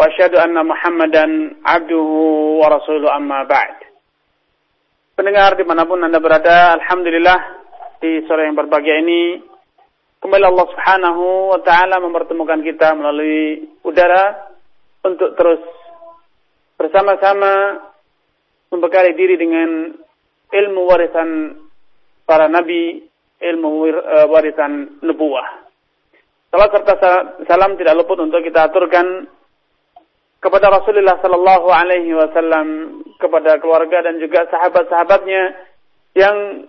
وأشهد أن محمدا عبده ورسوله أما بعد Pendengar dimanapun Anda berada, Alhamdulillah di sore yang berbahagia ini kembali Allah Subhanahu wa taala mempertemukan kita melalui udara untuk terus bersama-sama membekali diri dengan ilmu warisan para nabi, ilmu eh, warisan nubuah. Salat serta salam tidak luput untuk kita aturkan kepada Rasulullah Sallallahu Alaihi Wasallam, kepada keluarga dan juga sahabat-sahabatnya yang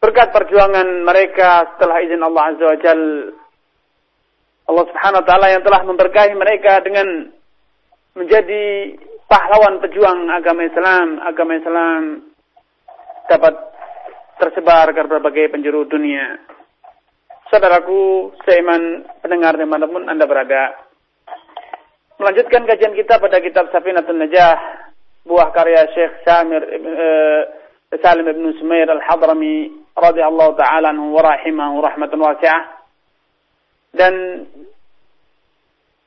berkat perjuangan mereka setelah izin Allah Azza wa Jal, Allah Subhanahu Wa Taala yang telah memberkahi mereka dengan menjadi pahlawan pejuang agama Islam, agama Islam dapat tersebar ke berbagai penjuru dunia. Saudaraku, seiman pendengar di mana pun Anda berada, melanjutkan kajian kita pada kitab Safinatun Najah buah karya Syekh Samir uh, Salim ibn Sumair Al-Hadrami radhiyallahu taala anhu wa rahimahu rahmatan wasi'ah dan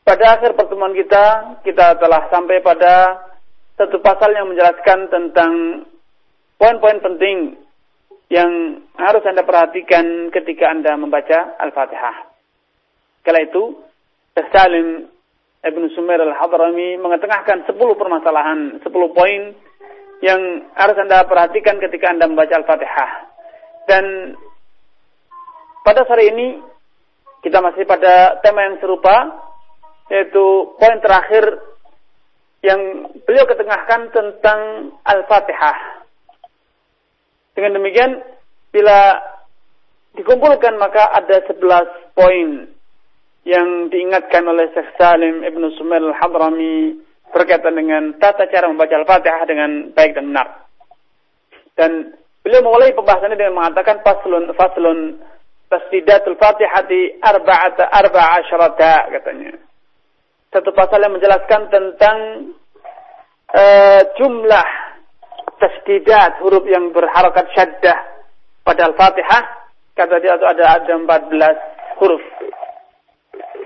pada akhir pertemuan kita kita telah sampai pada satu pasal yang menjelaskan tentang poin-poin penting yang harus Anda perhatikan ketika Anda membaca Al-Fatihah. Kala itu, Salim Ibn Sumair Al-Hadrami mengetengahkan 10 permasalahan, 10 poin yang harus Anda perhatikan ketika Anda membaca Al-Fatihah. Dan pada sore ini kita masih pada tema yang serupa yaitu poin terakhir yang beliau ketengahkan tentang Al-Fatihah. Dengan demikian bila dikumpulkan maka ada 11 poin yang diingatkan oleh Syekh Salim Ibn Sumail Al-Hadrami berkaitan dengan tata cara membaca Al-Fatihah dengan baik dan benar. Dan beliau memulai pembahasannya dengan mengatakan faslun faslun tasdidatul Fatihati arba'ata arba'a asyarata katanya. Satu pasal yang menjelaskan tentang uh, jumlah tasdidat huruf yang berharakat syaddah pada Al-Fatihah kata dia itu ada ada 14 huruf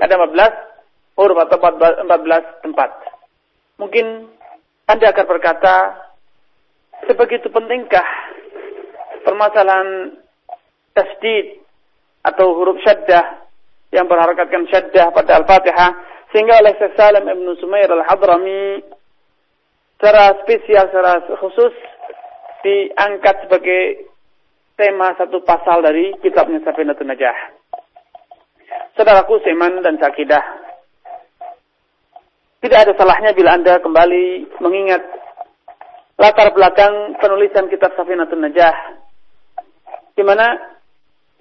ada 14 huruf atau 14 tempat. Mungkin Anda akan berkata, sebegitu pentingkah permasalahan tasdid atau huruf syaddah yang berharakatkan syaddah pada Al-Fatihah sehingga oleh Syekh Salim Ibn Sumair Al-Hadrami secara spesial, secara khusus diangkat sebagai tema satu pasal dari kitabnya Safinatun Najah. Saudaraku seman dan sakidah. Tidak ada salahnya bila Anda kembali mengingat latar belakang penulisan kitab Safinatun Najah. Di mana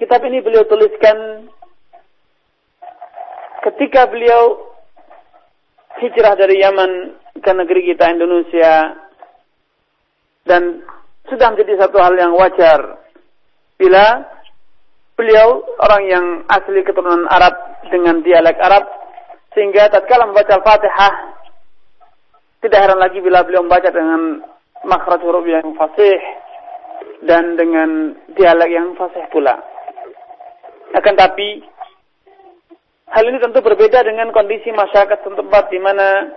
kitab ini beliau tuliskan ketika beliau hijrah dari Yaman ke negeri kita Indonesia dan sudah menjadi satu hal yang wajar bila beliau orang yang asli keturunan Arab dengan dialek Arab sehingga tatkala membaca Al-Fatihah tidak heran lagi bila beliau membaca dengan makhraj huruf yang fasih dan dengan dialek yang fasih pula. Akan tapi hal ini tentu berbeda dengan kondisi masyarakat setempat di mana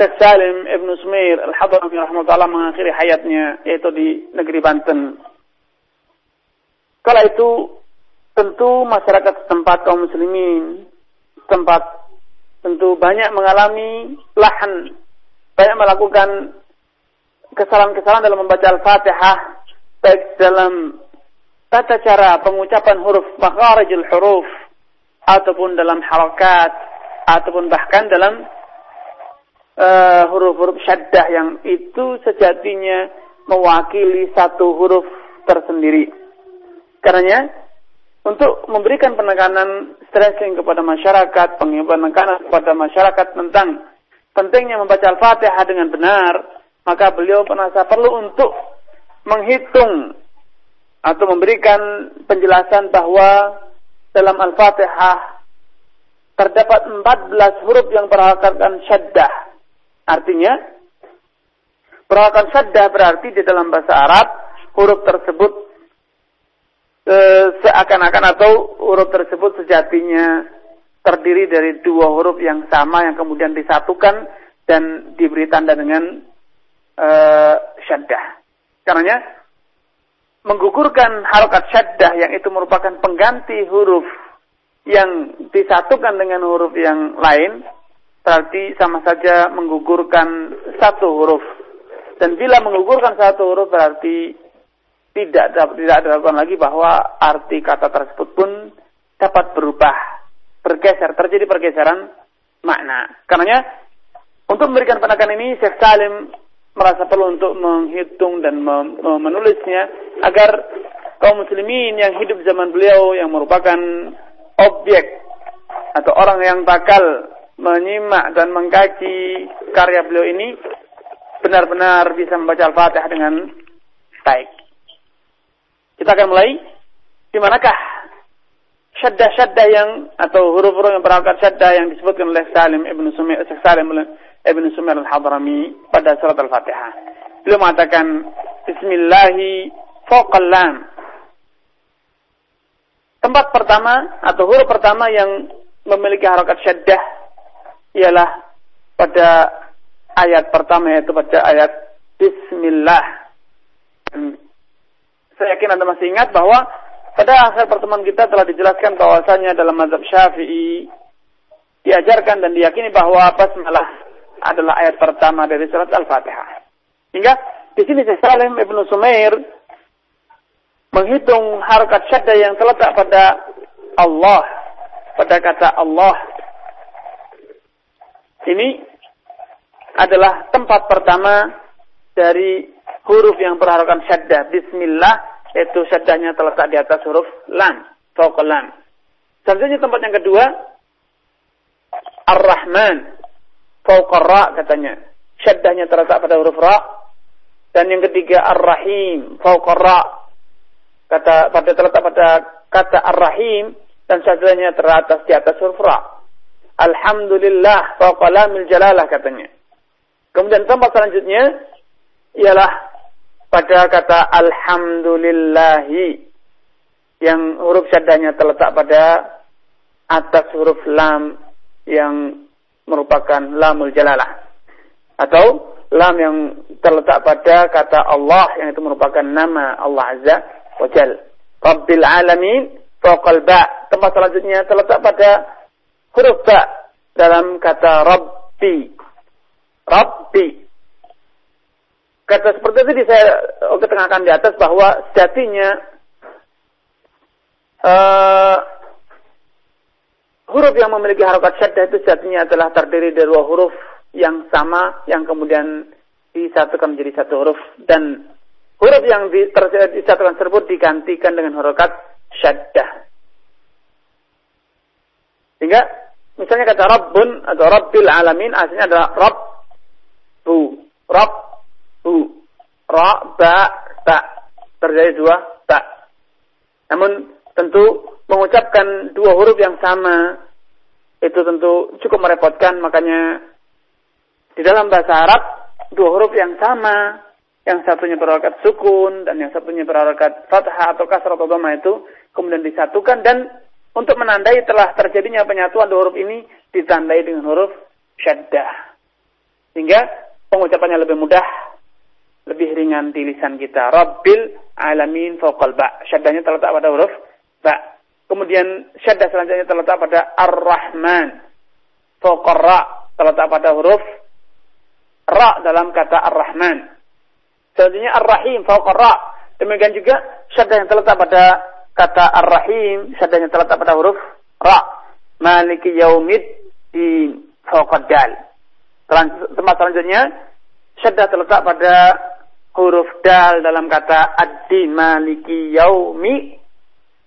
Syekh Salim Ibn Sumair Al-Hadrami rahmatullah mengakhiri hayatnya yaitu di negeri Banten Kala itu tentu masyarakat setempat kaum muslimin setempat tentu banyak mengalami lahan, banyak melakukan kesalahan-kesalahan dalam membaca Al-Fatihah baik dalam tata cara pengucapan huruf makharijul huruf ataupun dalam harakat ataupun bahkan dalam uh, huruf-huruf syaddah yang itu sejatinya mewakili satu huruf tersendiri. Karenanya untuk memberikan penekanan stressing kepada masyarakat, penekanan kepada masyarakat tentang pentingnya membaca Al-Fatihah dengan benar, maka beliau merasa perlu untuk menghitung atau memberikan penjelasan bahwa dalam Al-Fatihah terdapat 14 huruf yang berharakan syaddah. Artinya, berharakan syaddah berarti di dalam bahasa Arab huruf tersebut e, seakan-akan atau huruf tersebut sejatinya terdiri dari dua huruf yang sama yang kemudian disatukan dan diberi tanda dengan e, syaddah. Karenanya menggugurkan harokat syaddah yang itu merupakan pengganti huruf yang disatukan dengan huruf yang lain berarti sama saja menggugurkan satu huruf. Dan bila menggugurkan satu huruf berarti tidak tidak dilakukan lagi bahwa arti kata tersebut pun dapat berubah bergeser, terjadi pergeseran makna. Karenanya untuk memberikan penekanan ini Syekh Salim merasa perlu untuk menghitung dan menulisnya agar kaum muslimin yang hidup zaman beliau yang merupakan objek atau orang yang bakal menyimak dan mengkaji karya beliau ini benar-benar bisa membaca Al-Fatihah dengan baik. Kita akan mulai. Di manakah syaddah-syaddah yang atau huruf-huruf yang berangkat syaddah yang disebutkan oleh Salim ibnu Sumir, Salim ibnu Sumir al-Hadrami pada surat Al-Fatihah. Beliau mengatakan Bismillahi fawqal. Tempat pertama atau huruf pertama yang memiliki harokat syaddah ialah pada ayat pertama yaitu pada ayat Bismillah. Saya yakin Anda masih ingat bahwa pada akhir pertemuan kita telah dijelaskan bahwasanya dalam mazhab Syafi'i diajarkan dan diyakini bahwa basmalah adalah ayat pertama dari surat Al-Fatihah. Hingga di sini Syekh Salim Ibnu Sumair menghitung harkat syadda yang terletak pada Allah, pada kata Allah. Ini adalah tempat pertama dari huruf yang berharakan syadda. Bismillah itu syaddahnya terletak di atas huruf lam, fauqa lam. Selanjutnya tempat yang kedua, Ar-Rahman, fauqa ra katanya. Syaddahnya terletak pada huruf ra. Dan yang ketiga Ar-Rahim, fauqa ra. Kata pada terletak pada kata Ar-Rahim dan syaddahnya terletak di atas huruf ra. Alhamdulillah fauqa lamil jalalah katanya. Kemudian tempat selanjutnya ialah pada kata alhamdulillahi yang huruf syaddahnya terletak pada atas huruf lam yang merupakan lamul jalalah atau lam yang terletak pada kata Allah yang itu merupakan nama Allah Azza wa Jal. Rabbil alamin fawqal ba. Tempat selanjutnya terletak pada huruf ba dalam kata Rabbi. Rabbi Kata seperti itu saya ketengahkan di atas bahwa sejatinya uh, huruf yang memiliki harokat syaddah itu sejatinya adalah terdiri dari dua huruf yang sama yang kemudian disatukan menjadi satu huruf dan huruf yang disatukan tersebut digantikan dengan harokat syaddah. Sehingga misalnya kata Rabbun atau Rabbil Alamin aslinya adalah Rabb hu ra ba ta terjadi dua ta namun tentu mengucapkan dua huruf yang sama itu tentu cukup merepotkan. Makanya di dalam bahasa Arab dua huruf yang sama yang satunya berharokat sukun dan yang satunya berharokat fathah atau kasrah atau dhamma itu kemudian disatukan. Dan untuk menandai telah terjadinya penyatuan dua huruf ini ditandai dengan huruf syaddah. Sehingga pengucapannya lebih mudah lebih ringan di lisan kita. Rabbil alamin fawqal ba. Syaddahnya terletak pada huruf ba. Kemudian syaddah selanjutnya terletak pada ar-rahman. Fawqal ra terletak pada huruf ra dalam kata ar-rahman. Selanjutnya ar-rahim fawqal ra. Demikian juga syaddah yang terletak pada kata ar-rahim, syaddahnya terletak pada huruf ra. Maliki yaumid di fawqad dal. Tempat selanjutnya syaddah terletak pada huruf dal dalam kata ad-din maliki yaumi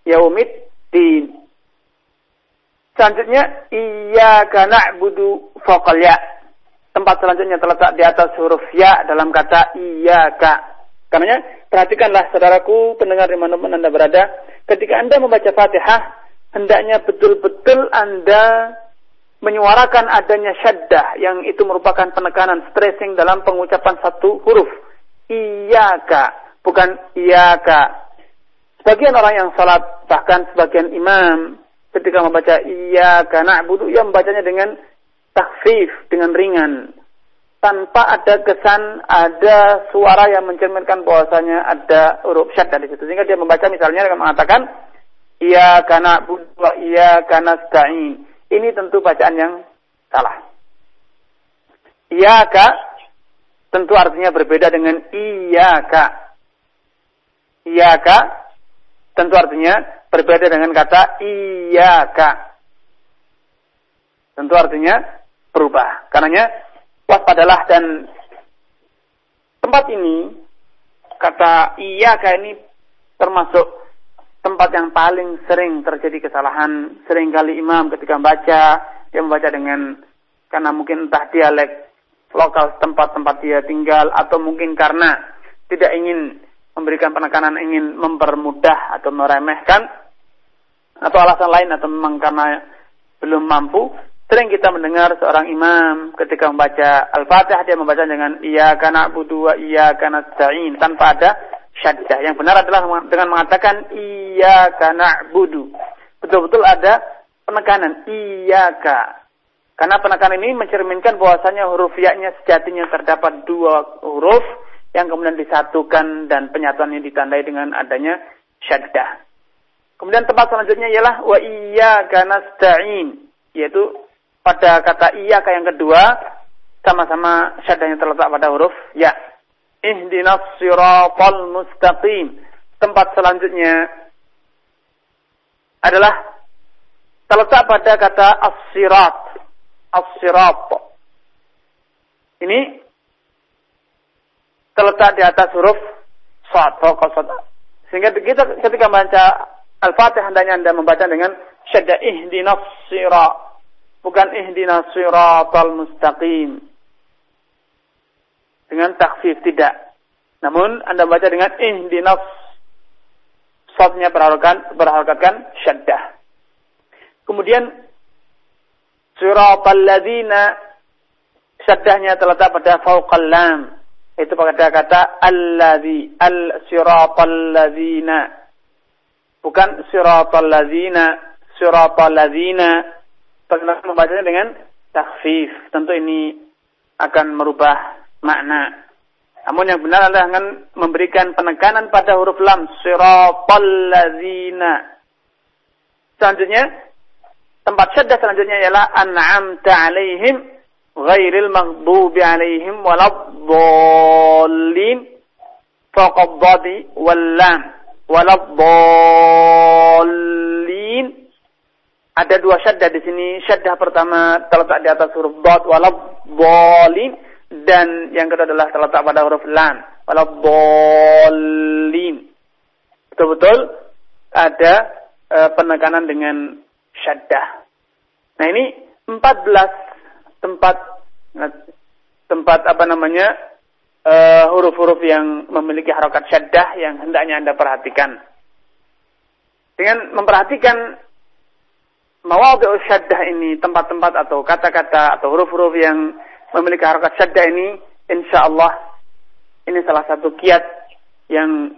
yaumid din. Selanjutnya iyyaka na'budu faqal ya. tempat selanjutnya terletak di atas huruf ya dalam kata iyyaka. Karena perhatikanlah saudaraku pendengar di mana pun anda berada, ketika anda membaca Fatihah, hendaknya betul-betul anda menyuarakan adanya syaddah yang itu merupakan penekanan stressing dalam pengucapan satu huruf. Iyaka, bukan iyaka. Sebagian orang yang salat, bahkan sebagian imam, ketika membaca iyaka na'budu, ia membacanya dengan takhfif, dengan ringan. Tanpa ada kesan, ada suara yang mencerminkan bahwasanya ada huruf syaddah di situ. Sehingga dia membaca misalnya dengan mengatakan, Iyaka na'budu wa iyaka ini tentu bacaan yang salah. Iyaka tentu artinya berbeda dengan iyaka. Iyaka tentu artinya berbeda dengan kata iyaka. Tentu artinya berubah. Karenanya waspadalah dan tempat ini kata iyaka ini termasuk tempat yang paling sering terjadi kesalahan. Sering kali imam ketika membaca, dia membaca dengan karena mungkin entah dialek lokal tempat-tempat dia tinggal atau mungkin karena tidak ingin memberikan penekanan ingin mempermudah atau meremehkan atau alasan lain atau memang karena belum mampu sering kita mendengar seorang imam ketika membaca Al-Fatihah dia membaca dengan iya karena budu iya karena nasta'in tanpa ada syaddah. Yang benar adalah dengan mengatakan iyyaka na'budu. Betul-betul ada penekanan iyyaka. Karena penekanan ini mencerminkan bahwasanya huruf ya-nya sejatinya terdapat dua huruf yang kemudian disatukan dan penyatuannya ditandai dengan adanya syaddah. Kemudian tempat selanjutnya ialah wa iyyaka nasta'in, yaitu pada kata iyyaka yang kedua sama-sama syaddahnya terletak pada huruf ya ihdinas siratal mustaqim. Tempat selanjutnya adalah terletak pada kata as-sirat. As-sirat. Ini terletak di atas huruf sad, Sehingga kita ketika membaca Al-Fatihah hendaknya Anda membaca dengan syadda ihdinas sirat. Bukan ihdinas siratal mustaqim dengan takhfif tidak. Namun Anda baca dengan ihdinas Sotnya berharapkan berharapkan syaddah. Kemudian siratal ladzina syaddahnya terletak pada fauqal lam. Itu pada kata alladzi al siratal ladzina. Bukan siratal ladzina, siratal ladzina. Bagaimana membacanya dengan takhfif. Tentu ini akan merubah makna. Namun yang benar adalah akan memberikan penekanan pada huruf lam. Siratal lazina. Selanjutnya, tempat syaddah selanjutnya ialah an'amta alaihim ghairil maghdubi alaihim waladdallin. Faqad dhadi wal lam waladdallin. Ada dua syaddah di sini. Syaddah pertama terletak di atas huruf dad waladdallin dan yang kedua adalah terletak pada huruf lam bolin betul-betul ada e, penekanan dengan syaddah nah ini 14 tempat tempat apa namanya e, huruf-huruf yang memiliki harokat syaddah yang hendaknya anda perhatikan dengan memperhatikan mawadhu syaddah ini tempat-tempat atau kata-kata atau huruf-huruf yang memiliki harokat syadda ini, insya Allah ini salah satu kiat yang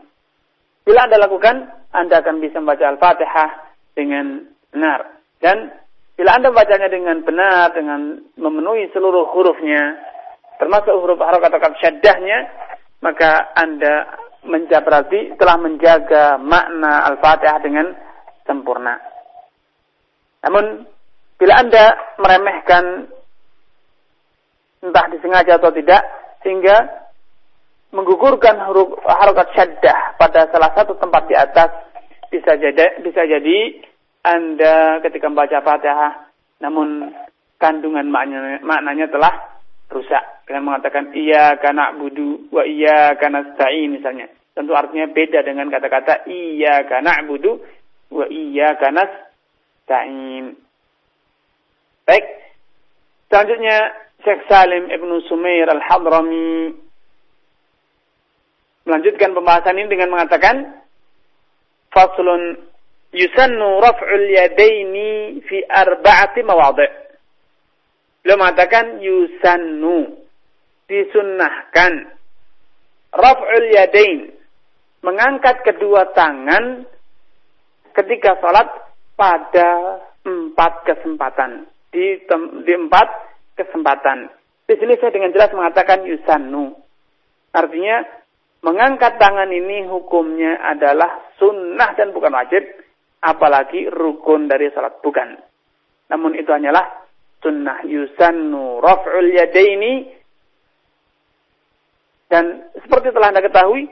bila Anda lakukan, Anda akan bisa membaca Al-Fatihah dengan benar. Dan bila Anda membacanya dengan benar, dengan memenuhi seluruh hurufnya, termasuk huruf harokat-harokat syaddahnya, maka Anda menjabrati telah menjaga makna Al-Fatihah dengan sempurna. Namun, bila Anda meremehkan entah disengaja atau tidak, sehingga menggugurkan huruf harokat syaddah pada salah satu tempat di atas bisa jadi bisa jadi anda ketika membaca fatihah namun kandungan maknanya, maknanya telah rusak. Dengan mengatakan iya karena budu wa iya karena stain misalnya. Tentu artinya beda dengan kata-kata iya karena budu wa iya karena stain baik. Selanjutnya Syekh Salim Ibnu Sumair Al-Hadrami melanjutkan pembahasan ini dengan mengatakan faslun yusannu raf'ul yadaini fi arba'ati mawadhi' Beliau mengatakan yusannu disunnahkan raf'ul yadain mengangkat kedua tangan ketika salat pada empat kesempatan di di empat kesempatan. Di sini saya dengan jelas mengatakan yusannu. Artinya mengangkat tangan ini hukumnya adalah sunnah dan bukan wajib, apalagi rukun dari salat bukan. Namun itu hanyalah sunnah yusannu raf'ul yadaini dan seperti telah Anda ketahui,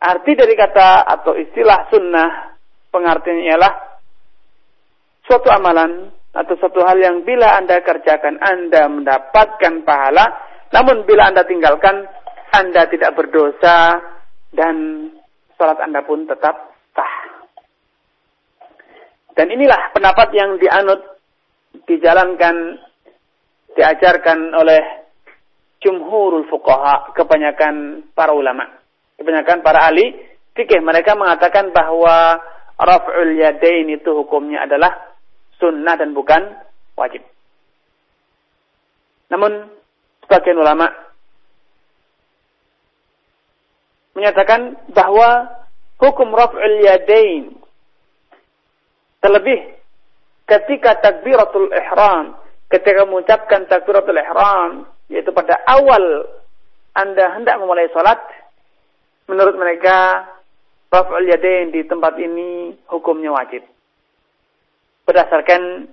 arti dari kata atau istilah sunnah pengertiannya ialah suatu amalan atau suatu hal yang bila Anda kerjakan Anda mendapatkan pahala, namun bila Anda tinggalkan Anda tidak berdosa dan salat Anda pun tetap sah. Dan inilah pendapat yang dianut, dijalankan, diajarkan oleh jumhurul fuqaha, kebanyakan para ulama, kebanyakan para ahli fikih mereka mengatakan bahwa raf'ul yadain itu hukumnya adalah sunnah dan bukan wajib. Namun sebagian ulama menyatakan bahwa hukum raf'ul yadain terlebih ketika takbiratul ihram, ketika mengucapkan takbiratul ihram yaitu pada awal Anda hendak memulai sholat, menurut mereka raf'ul yadain di tempat ini hukumnya wajib berdasarkan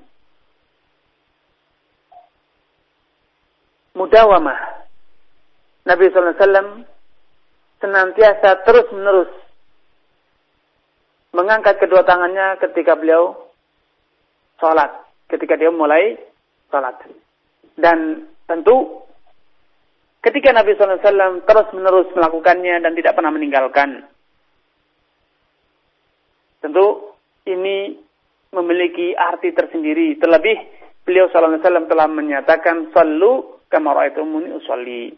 mudawamah. Nabi SAW senantiasa terus menerus mengangkat kedua tangannya ketika beliau sholat, ketika dia mulai sholat. Dan tentu ketika Nabi SAW terus menerus melakukannya dan tidak pernah meninggalkan. Tentu ini memiliki arti tersendiri. Terlebih beliau wasallam telah menyatakan sallu kama raaitumuni usolli.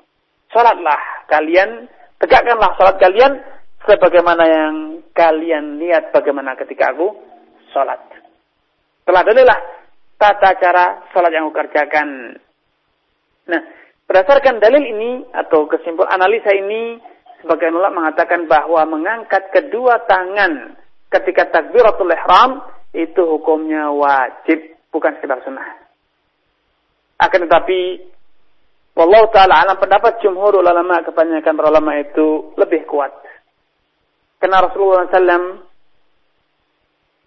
Salatlah kalian, tegakkanlah salat kalian sebagaimana yang kalian lihat bagaimana ketika aku salat. Telah dalilah tata cara salat yang aku kerjakan. Nah, berdasarkan dalil ini atau kesimpulan analisa ini sebagian ulama mengatakan bahwa mengangkat kedua tangan ketika takbiratul ihram itu hukumnya wajib, bukan sekedar sunnah. Akan tetapi, Wallahu ta'ala alam pendapat jumhur ulama, kebanyakan ulama itu lebih kuat. Karena Rasulullah SAW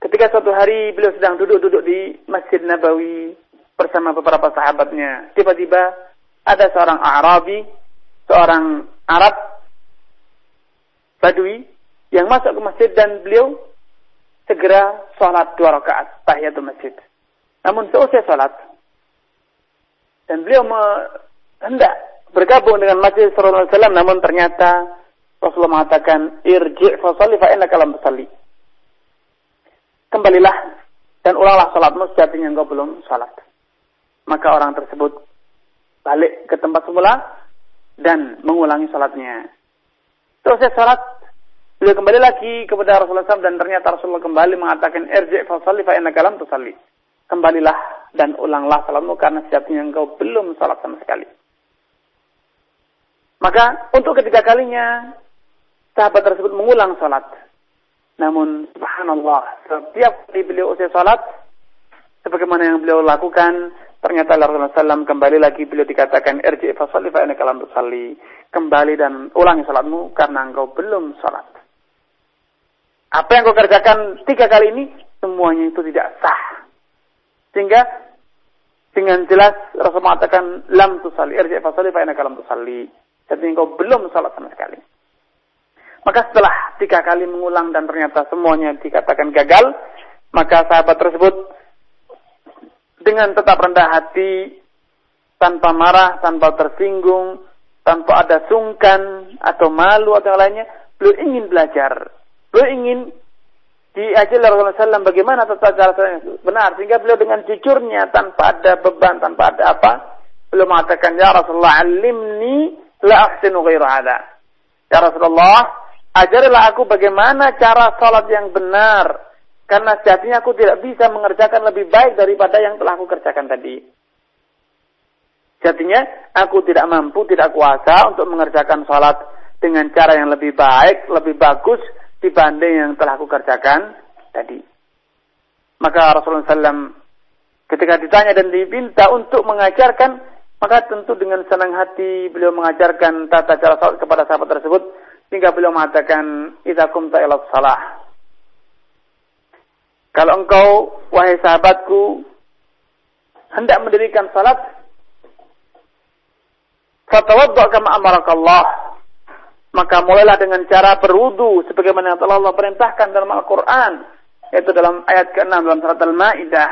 ketika suatu hari beliau sedang duduk-duduk di Masjid Nabawi bersama beberapa sahabatnya. Tiba-tiba ada seorang Arabi, seorang Arab, Badui, yang masuk ke masjid dan beliau segera sholat dua rakaat tahiyatul masjid. Namun seusai sholat dan beliau hendak bergabung dengan Masjid Alaihi Wasallam, namun ternyata Rasulullah mengatakan irji' fasalli fa innaka lam tusalli. Kembalilah dan ulanglah salatmu sejatinya engkau belum salat. Maka orang tersebut balik ke tempat semula dan mengulangi salatnya. Selesai salat, Beliau kembali lagi kepada Rasulullah SAW dan ternyata Rasulullah kembali mengatakan irji' fasalli fa innaka lam tusalli. Kembalilah dan ulanglah salatmu karena sejatinya engkau belum salat sama sekali. Maka untuk ketiga kalinya sahabat tersebut mengulang salat. Namun subhanallah setiap kali beliau usai salat sebagaimana yang beliau lakukan ternyata Rasulullah SAW kembali lagi beliau dikatakan irji' fasalli fa innaka lam tusalli. Kembali dan ulangi salatmu karena engkau belum salat. Apa yang kau kerjakan tiga kali ini, semuanya itu tidak sah. Sehingga dengan jelas Rasul mengatakan lam tusalli irji fasali fa innaka lam tusalli. Jadi engkau belum salat sama sekali. Maka setelah tiga kali mengulang dan ternyata semuanya dikatakan gagal, maka sahabat tersebut dengan tetap rendah hati, tanpa marah, tanpa tersinggung, tanpa ada sungkan atau malu atau lainnya, beliau ingin belajar Beliau ingin diajar Rasulullah SAW bagaimana tata cara yang benar. Sehingga beliau dengan jujurnya tanpa ada beban, tanpa ada apa, beliau mengatakan, Ya Rasulullah, alimni la ahsinu ghairu hadha. Ya Rasulullah, ajarilah aku bagaimana cara salat yang benar. Karena sejatinya aku tidak bisa mengerjakan lebih baik daripada yang telah aku kerjakan tadi. Jadinya aku tidak mampu, tidak kuasa untuk mengerjakan salat dengan cara yang lebih baik, lebih bagus dibanding yang telah aku kerjakan tadi. Maka Rasulullah SAW ketika ditanya dan diminta untuk mengajarkan, maka tentu dengan senang hati beliau mengajarkan tata cara salat kepada sahabat tersebut hingga beliau mengatakan, "Idza kumta ila salah." Kalau engkau, wahai sahabatku, hendak mendirikan salat, fatawadda kama amarakallah. Maka mulailah dengan cara berwudu sebagaimana telah Allah perintahkan dalam Al-Qur'an, yaitu dalam ayat ke-6 dalam surat Al-Maidah.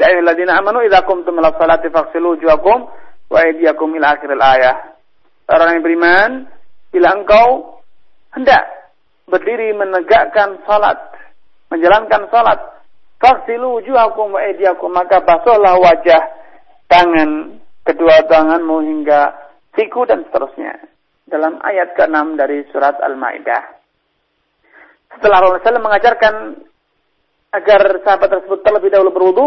Ya ayyuhalladzina amanu idza qumtum ila sholati faghsilu wujuhakum wa aydiyakum ila ayah. Orang yang beriman, bila engkau hendak berdiri menegakkan salat, menjalankan salat, faghsilu wujuhakum wa aydiyakum, maka basuhlah wajah, tangan, kedua tanganmu hingga siku dan seterusnya. Dalam ayat ke-6 dari surat Al-Maidah. Setelah Rasulullah SAW mengajarkan agar sahabat tersebut terlebih dahulu berwudu,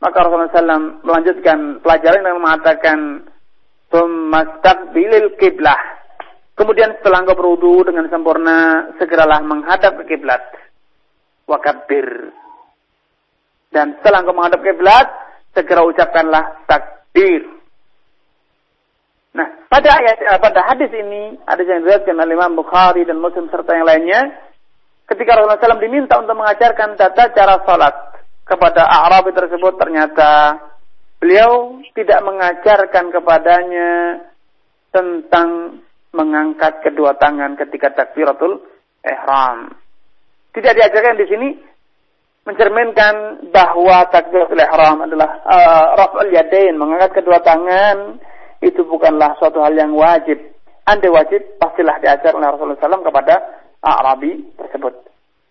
maka Rasulullah SAW melanjutkan pelajaran yang mengatakan, bilil kiblah. Kemudian setelah engkau berwudu dengan sempurna, segeralah menghadap ke kiblat wakabir. Dan setelah engkau menghadap kiblat, segera ucapkanlah takbir. Nah, pada ayat eh, pada hadis ini ada yang diriwayatkan oleh Imam Bukhari dan Muslim serta yang lainnya, ketika Rasulullah SAW diminta untuk mengajarkan tata cara salat kepada Arabi tersebut, ternyata beliau tidak mengajarkan kepadanya tentang mengangkat kedua tangan ketika takbiratul ihram. Tidak diajarkan di sini mencerminkan bahwa takbiratul ihram adalah uh, yadain, mengangkat kedua tangan itu bukanlah suatu hal yang wajib. Andai wajib, pastilah diajar oleh Rasulullah SAW kepada Arabi tersebut.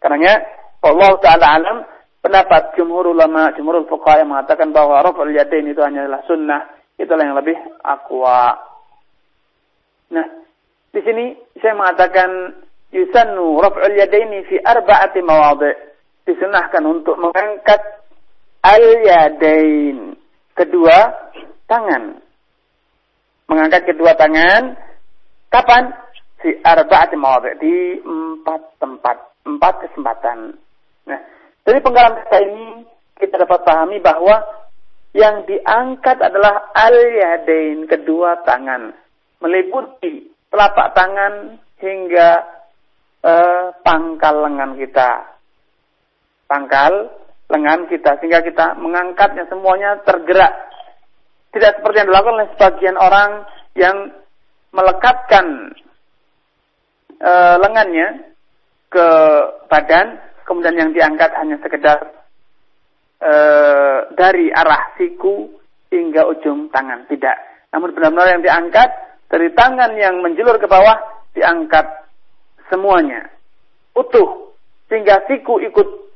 Karena Allah Ta'ala alam, pendapat jumhur ulama, jumhur fuqaha yang mengatakan bahwa raf'ul yadain itu hanyalah sunnah, itulah yang lebih akwa. Nah, di sini saya mengatakan yusannu raf'ul yadaini fi arba'ati mawadhi. Disunahkan untuk mengangkat al-yadain, kedua tangan. Mengangkat kedua tangan kapan? Fi arba'ati mawadhi, di empat tempat, empat kesempatan. Nah, dari pengalaman kita ini kita dapat pahami bahwa yang diangkat adalah al-yadain, kedua tangan, meliputi telapak tangan hingga eh, pangkal lengan kita. Pangkal lengan kita sehingga kita mengangkatnya semuanya tergerak. Tidak seperti yang dilakukan oleh sebagian orang yang melekatkan e, lengannya ke badan, kemudian yang diangkat hanya sekedar e, dari arah siku hingga ujung tangan. Tidak. Namun benar-benar yang diangkat dari tangan yang menjulur ke bawah diangkat semuanya utuh sehingga siku ikut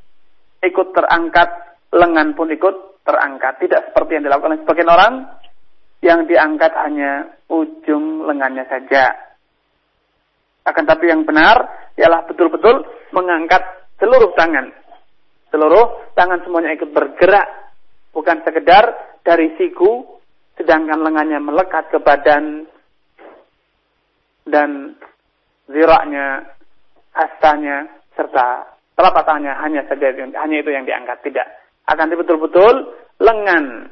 ikut terangkat, lengan pun ikut terangkat. Tidak seperti yang dilakukan sebagian orang yang diangkat hanya ujung lengannya saja. Akan tapi yang benar ialah betul-betul mengangkat seluruh tangan. Seluruh tangan semuanya ikut bergerak, bukan sekedar dari siku, sedangkan lengannya melekat ke badan dan ziraknya, hastanya, serta telapak tangannya hanya saja hanya itu yang diangkat. Tidak. Akan betul-betul lengan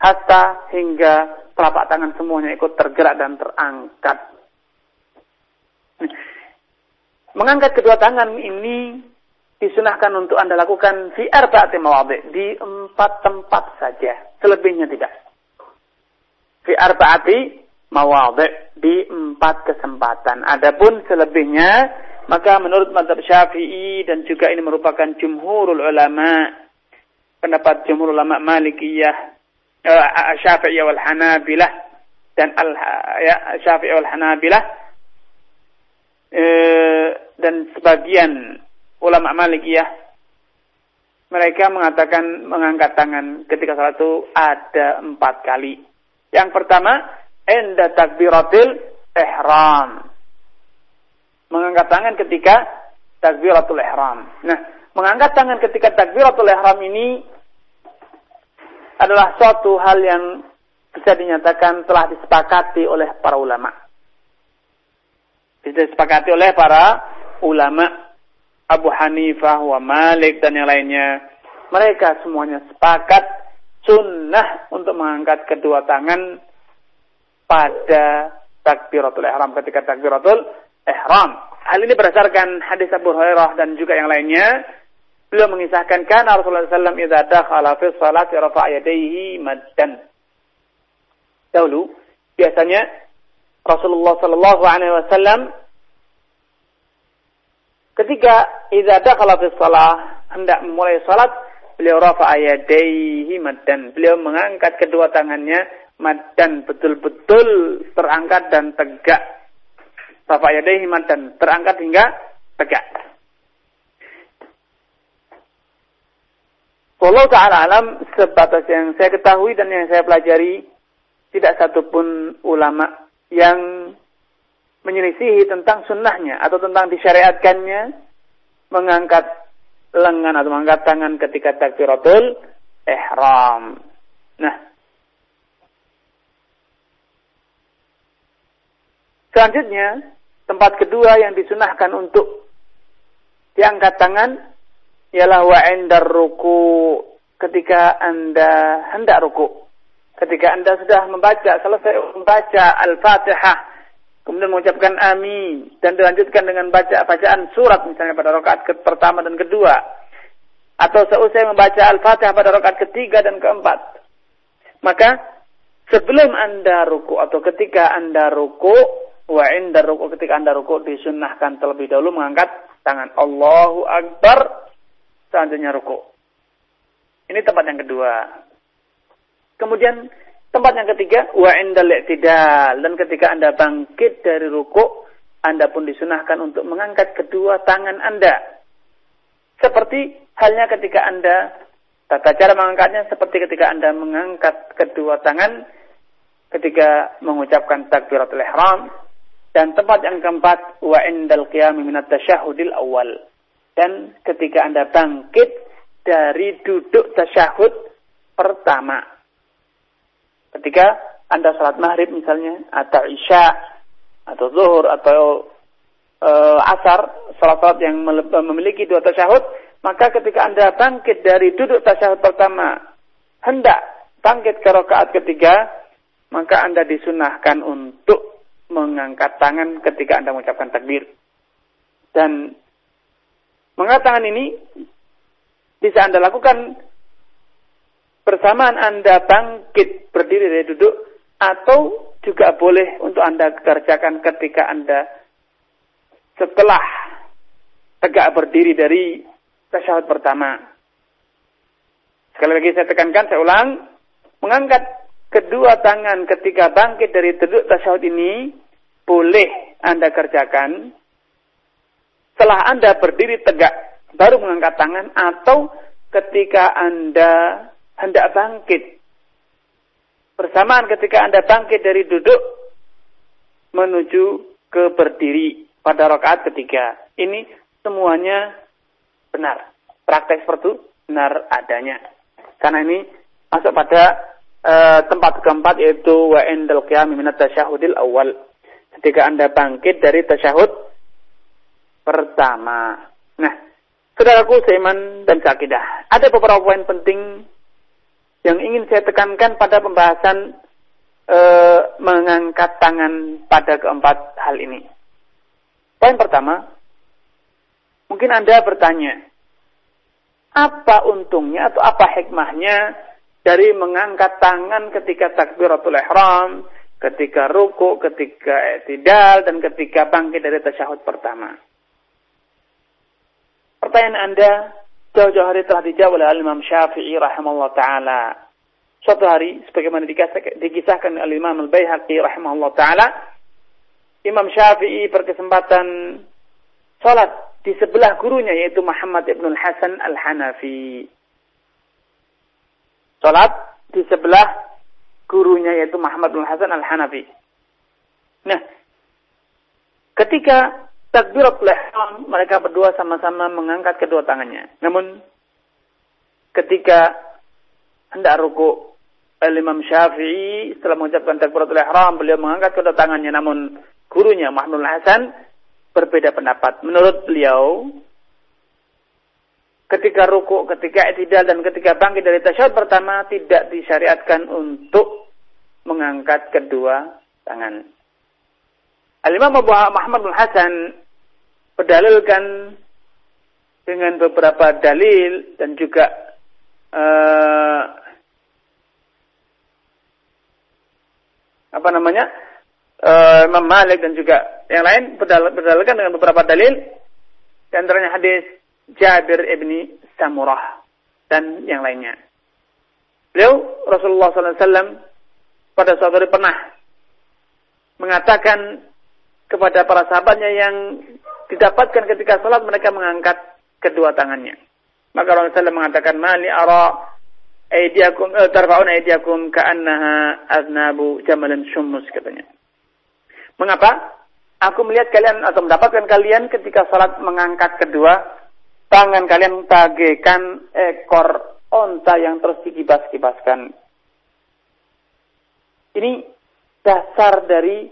hasta hingga telapak tangan semuanya ikut tergerak dan terangkat. Mengangkat kedua tangan ini disunahkan untuk anda lakukan fi arba'ati mawadhi di empat tempat saja. Selebihnya tidak. Fi arba'ati mawadhi di empat kesempatan. Adapun selebihnya maka menurut madhab Syafi'i dan juga ini merupakan jumhurul ulama pendapat jumhur ulama Malikiyah uh, Syafi'iyah wal Hanabilah dan al ya Syafi'iyah wal Hanabilah uh, dan sebagian ulama Malikiyah mereka mengatakan mengangkat tangan ketika salat itu ada empat kali Yang pertama, enda takbiratil ihram. Mengangkat tangan ketika takbiratul ihram. Nah, mengangkat tangan ketika takbiratul ihram ini adalah suatu hal yang bisa dinyatakan telah disepakati oleh para ulama. Bisa disepakati oleh para ulama Abu Hanifah, wa Malik dan yang lainnya. Mereka semuanya sepakat sunnah untuk mengangkat kedua tangan pada takbiratul ihram ketika takbiratul ihram. Hal ini berdasarkan hadis Abu Hurairah dan juga yang lainnya Beliau mengisahkan kan Rasulullah SAW idza dakhala fi salati rafa'a yadayhi maddan. Dahulu biasanya Rasulullah sallallahu alaihi wasallam ketika idza dakhala fi salah hendak memulai salat beliau rafa'a yadayhi maddan. Beliau mengangkat kedua tangannya maddan betul-betul terangkat dan tegak. Rafa'a yadayhi maddan terangkat hingga tegak. Wallahu ta'ala alam sebatas yang saya ketahui dan yang saya pelajari tidak satupun ulama yang menyelisihi tentang sunnahnya atau tentang disyariatkannya mengangkat lengan atau mengangkat tangan ketika takbiratul ihram. Nah, selanjutnya tempat kedua yang disunahkan untuk diangkat tangan ialah wa indar ruku ketika Anda hendak ruku. Ketika Anda sudah membaca, selesai membaca Al-Fatihah, kemudian mengucapkan amin dan dilanjutkan dengan baca bacaan surat misalnya pada rakaat pertama dan kedua atau seusai membaca Al-Fatihah pada rakaat ketiga dan keempat. Maka sebelum Anda ruku atau ketika Anda ruku wa indar ruku ketika Anda ruku disunnahkan terlebih dahulu mengangkat tangan Allahu Akbar selanjutnya ruku. Ini tempat yang kedua. Kemudian tempat yang ketiga wa indal i'tidal dan ketika Anda bangkit dari ruku, Anda pun disunahkan untuk mengangkat kedua tangan Anda. Seperti halnya ketika Anda tata cara mengangkatnya seperti ketika Anda mengangkat kedua tangan ketika mengucapkan takbiratul ihram dan tempat yang keempat wa indal qiyam minat tasyahudil awal dan ketika Anda bangkit dari duduk tasyahud pertama. Ketika Anda sholat maghrib misalnya, atau isya, atau zuhur, atau e, asar, sholat-sholat yang memiliki dua tasyahud, maka ketika Anda bangkit dari duduk tasyahud pertama, hendak bangkit ke rakaat ketiga, maka Anda disunahkan untuk mengangkat tangan ketika Anda mengucapkan takbir. Dan Mengatakan ini bisa Anda lakukan bersamaan Anda bangkit berdiri dari duduk atau juga boleh untuk Anda kerjakan ketika Anda setelah tegak berdiri dari tasyahud pertama. Sekali lagi saya tekankan, saya ulang, mengangkat kedua tangan ketika bangkit dari duduk tasyahud ini boleh Anda kerjakan setelah Anda berdiri tegak baru mengangkat tangan atau ketika Anda hendak bangkit. Bersamaan ketika Anda bangkit dari duduk menuju ke berdiri pada rakaat ketiga. Ini semuanya benar. Praktek seperti itu benar adanya. Karena ini masuk pada uh, tempat keempat yaitu wa endal qiyam awal. Ketika Anda bangkit dari tasyahud pertama. Nah, saudaraku seiman dan seakidah, ada beberapa poin penting yang ingin saya tekankan pada pembahasan e, mengangkat tangan pada keempat hal ini. Poin pertama, mungkin Anda bertanya, apa untungnya atau apa hikmahnya dari mengangkat tangan ketika takbiratul ihram, ketika ruku, ketika tidak dan ketika bangkit dari tasyahud pertama. Pertanyaan Anda jauh-jauh hari telah dijawab oleh Imam Syafi'i rahimahullah taala. Suatu hari sebagaimana dikisahkan oleh Imam Al-Baihaqi rahimahullah taala, Imam Syafi'i berkesempatan salat di sebelah gurunya yaitu Muhammad ibn Hasan Al-Hanafi. Salat di sebelah gurunya yaitu Muhammad bin Hasan Al-Hanafi. Nah, ketika takbiratul ihram mereka berdua sama-sama mengangkat kedua tangannya. Namun ketika hendak ruku Imam Syafi'i setelah mengucapkan takbiratul ihram beliau mengangkat kedua tangannya namun gurunya Muhammad Hasan berbeda pendapat. Menurut beliau ketika ruku, ketika itidal dan ketika bangkit dari tasyahud pertama tidak disyariatkan untuk mengangkat kedua tangan. Al-Imam Abu Muhammad bin Hasan berdalilkan dengan beberapa dalil dan juga uh, apa namanya uh, Imam Malik dan juga yang lain berdalilkan dengan beberapa dalil di antaranya hadis Jabir ibni Samurah dan yang lainnya. Beliau Rasulullah SAW pada suatu hari pernah mengatakan kepada para sahabatnya yang didapatkan ketika salat mereka mengangkat kedua tangannya. Maka Rasulullah SAW mengatakan, Mali ara aidiakum, eh, tarfa'un aidiakum ka'annaha aznabu jamalin shummus, katanya. Mengapa? Aku melihat kalian atau mendapatkan kalian ketika salat mengangkat kedua tangan kalian bagaikan ekor onta yang terus dikibas-kibaskan. Ini dasar dari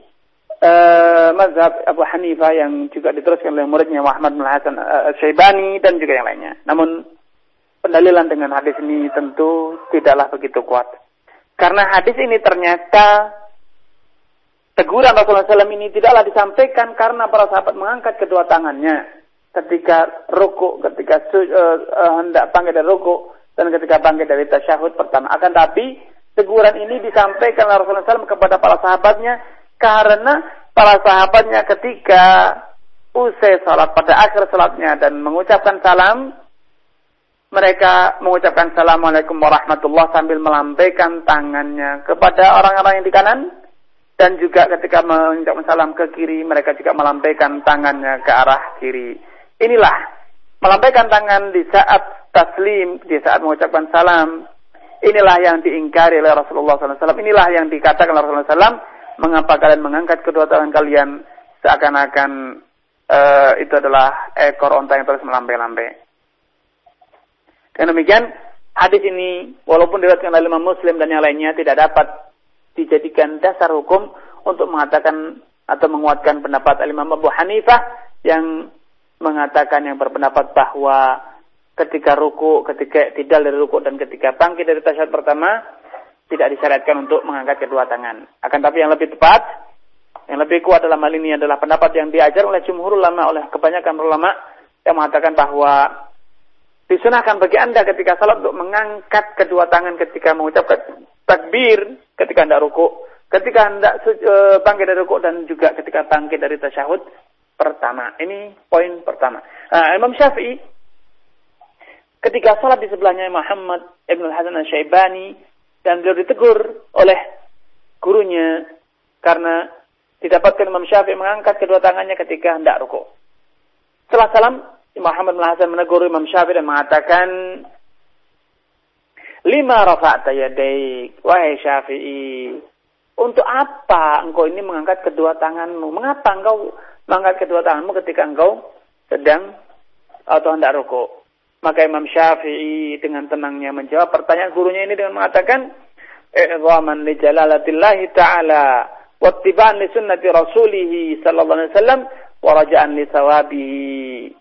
uh, mazhab Abu Hanifah yang juga diteruskan oleh muridnya Muhammad bin Hasan uh, Syaibani dan juga yang lainnya. Namun pendalilan dengan hadis ini tentu tidaklah begitu kuat. Karena hadis ini ternyata teguran Rasulullah SAW ini tidaklah disampaikan karena para sahabat mengangkat kedua tangannya ketika ruku, ketika uh, uh, hendak bangkit dari ruku dan ketika bangkit dari tasyahud pertama. Akan tapi teguran ini disampaikan oleh Rasulullah SAW kepada para sahabatnya karena para sahabatnya ketika usai salat pada akhir salatnya dan mengucapkan salam, mereka mengucapkan Assalamualaikum warahmatullah sambil melambaikan tangannya kepada orang-orang yang di kanan dan juga ketika mengucapkan salam ke kiri mereka juga melambaikan tangannya ke arah kiri. Inilah melambaikan tangan di saat taslim, di saat mengucapkan salam. Inilah yang diingkari oleh Rasulullah SAW. Inilah yang dikatakan oleh Rasulullah SAW mengapa kalian mengangkat kedua tangan kalian seakan-akan uh, itu adalah ekor onta yang terus melambai-lambai. Dan demikian, hadis ini walaupun diriwayatkan oleh Imam Muslim dan yang lainnya tidak dapat dijadikan dasar hukum untuk mengatakan atau menguatkan pendapat Imam Abu Hanifah yang mengatakan yang berpendapat bahwa ketika ruku, ketika tidak dari ruku dan ketika bangkit dari tasyahud pertama tidak disyariatkan untuk mengangkat kedua tangan. Akan tapi yang lebih tepat, yang lebih kuat dalam hal ini adalah pendapat yang diajar oleh jumhur ulama, oleh kebanyakan ulama yang mengatakan bahwa disunahkan bagi anda ketika salat untuk mengangkat kedua tangan ketika mengucapkan takbir, ketika anda ruku, ketika anda e, bangkit dari ruku dan juga ketika bangkit dari tasyahud pertama. Ini poin pertama. Nah, Imam Syafi'i ketika salat di sebelahnya Muhammad Ibn Hasan al-Syaibani dan beliau ditegur oleh gurunya karena didapatkan Imam Syafi'i mengangkat kedua tangannya ketika hendak rukuk. Setelah salam, Muhammad bin Hasan menegur Imam Syafi'i dan mengatakan, Lima rafa'ta yadaik, wahai Syafi'i. Untuk apa engkau ini mengangkat kedua tanganmu? Mengapa engkau mengangkat kedua tanganmu ketika engkau sedang atau hendak rukuk? Maka Imam Syafi'i dengan tenangnya menjawab pertanyaan gurunya ini dengan mengatakan, "I'zaman li jalalatillahi ta'ala wa ittiba'an li sunnati rasulih sallallahu alaihi wasallam wa raja'an li sawabihi."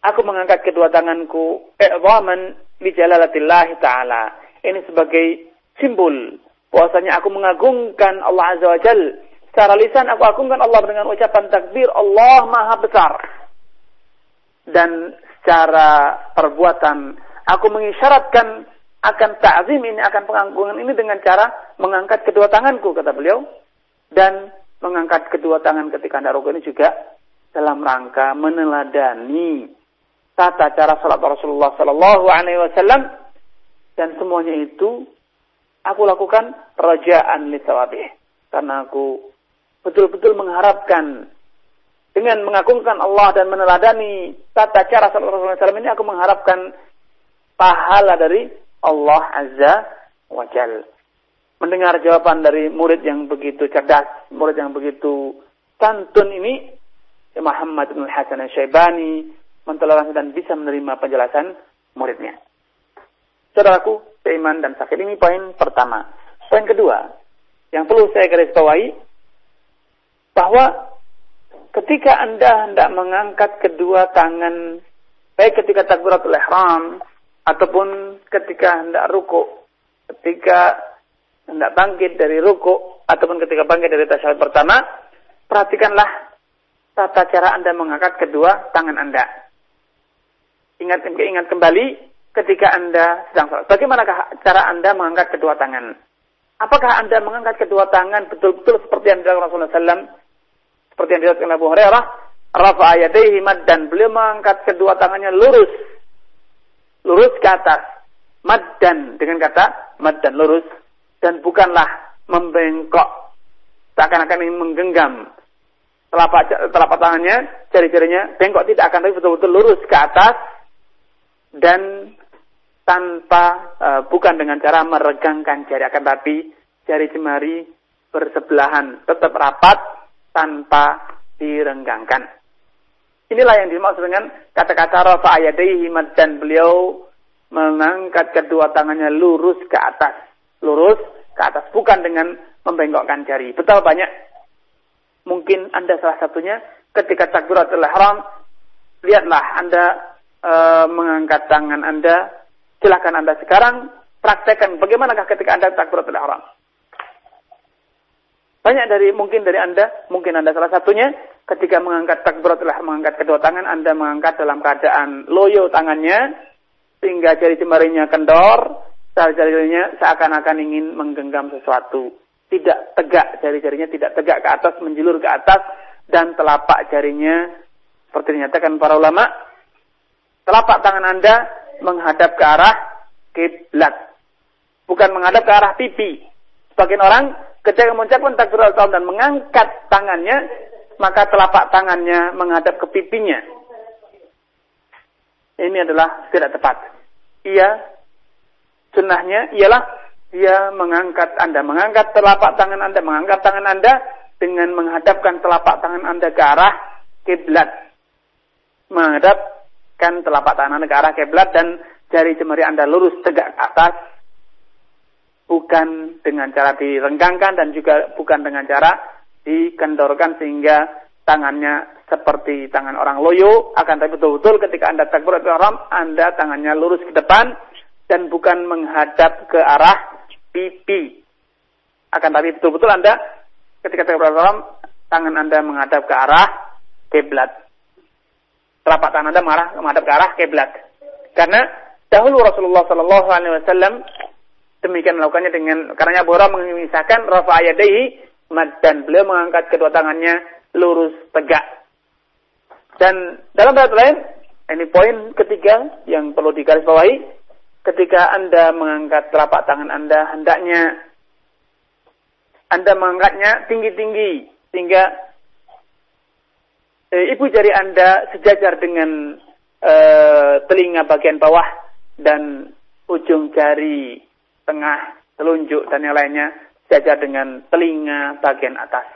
Aku mengangkat kedua tanganku i'zaman li jalalatillahi ta'ala. Ini sebagai simbol bahwasanya aku mengagungkan Allah Azza wa Jal. Secara lisan aku agungkan Allah dengan ucapan takbir Allah Maha Besar. Dan secara perbuatan. Aku mengisyaratkan akan ta'zim ini, akan pengagungan ini dengan cara mengangkat kedua tanganku, kata beliau. Dan mengangkat kedua tangan ketika anda rukuk ini juga dalam rangka meneladani tata cara salat Rasulullah Sallallahu Alaihi Wasallam dan semuanya itu aku lakukan rajaan li karena aku betul-betul mengharapkan dengan mengagungkan Allah dan meneladani tata cara Rasulullah SAW ini aku mengharapkan pahala dari Allah Azza wa Jal. mendengar jawaban dari murid yang begitu cerdas, murid yang begitu santun ini, Muhammad bin Hasan Syaibani mentoleransi dan bisa menerima penjelasan muridnya. Saudaraku, seiman dan sakit ini poin pertama. Poin kedua, yang perlu saya garis bawahi, bahwa ketika Anda hendak mengangkat kedua tangan, baik ketika takbiratul ihram, ataupun ketika hendak ruku, ketika hendak bangkit dari ruku, ataupun ketika bangkit dari tasyahud pertama, perhatikanlah tata cara Anda mengangkat kedua tangan Anda. Ingat, ingat kembali ketika Anda sedang sholat. Bagaimanakah cara Anda mengangkat kedua tangan? Apakah Anda mengangkat kedua tangan betul-betul seperti yang dilakukan Rasulullah SAW? Seperti yang dilakukan Abu Hurairah. Rafa ayatayhi dan beliau mengangkat kedua tangannya lurus. Lurus ke atas. Maddan dengan kata maddan lurus. Dan bukanlah membengkok. Seakan-akan ingin menggenggam telapak, telapak tangannya, jari-jarinya bengkok tidak akan tapi betul-betul lurus ke atas dan tanpa uh, bukan dengan cara meregangkan jari akan tapi jari jemari bersebelahan tetap rapat tanpa direnggangkan. Inilah yang dimaksud dengan kata-kata rafa ayadaihi dan beliau mengangkat kedua tangannya lurus ke atas. Lurus ke atas bukan dengan membengkokkan jari. Betul banyak mungkin Anda salah satunya ketika takbiratul ihram lihatlah Anda e, mengangkat tangan Anda Silahkan Anda sekarang praktekkan bagaimanakah ketika Anda takbiratul ihram. Banyak dari mungkin dari Anda, mungkin Anda salah satunya ketika mengangkat takbiratul ihram, mengangkat kedua tangan, Anda mengangkat dalam keadaan loyo tangannya sehingga jari jemarinya kendor, jari-jarinya seakan-akan ingin menggenggam sesuatu. Tidak tegak, jari-jarinya tidak tegak ke atas, menjulur ke atas dan telapak jarinya seperti dinyatakan para ulama, telapak tangan Anda menghadap ke arah kiblat. Bukan menghadap ke arah pipi. Sebagian orang ketika mengucapkan takbiratul ihram dan mengangkat tangannya, maka telapak tangannya menghadap ke pipinya. Ini adalah tidak tepat. Ia sunnahnya ialah dia mengangkat Anda, mengangkat telapak tangan Anda, mengangkat tangan Anda dengan menghadapkan telapak tangan Anda ke arah kiblat. Menghadap mengarahkan telapak tangan ke arah kiblat dan jari jemari Anda lurus tegak ke atas bukan dengan cara direnggangkan dan juga bukan dengan cara dikendorkan sehingga tangannya seperti tangan orang loyo. Akan tapi betul-betul ketika Anda takbiratul ihram Anda tangannya lurus ke depan dan bukan menghadap ke arah pipi. Akan tapi betul-betul Anda ketika takbiratul ihram tangan Anda menghadap ke arah kiblat. Telapak tangan Anda marah menghadap ke arah kiblat. Karena dahulu Rasulullah Shallallahu Alaihi Wasallam demikian melakukannya dengan karena Hurairah mengisahkan rafa ayadaihi dan beliau mengangkat kedua tangannya lurus tegak. Dan dalam ayat lain, ini poin ketiga yang perlu digarisbawahi. Ketika Anda mengangkat telapak tangan Anda, hendaknya Anda mengangkatnya tinggi-tinggi sehingga eh, ibu jari Anda sejajar dengan eh, telinga bagian bawah dan ujung jari tengah, telunjuk dan yang lainnya sejajar dengan telinga bagian atas.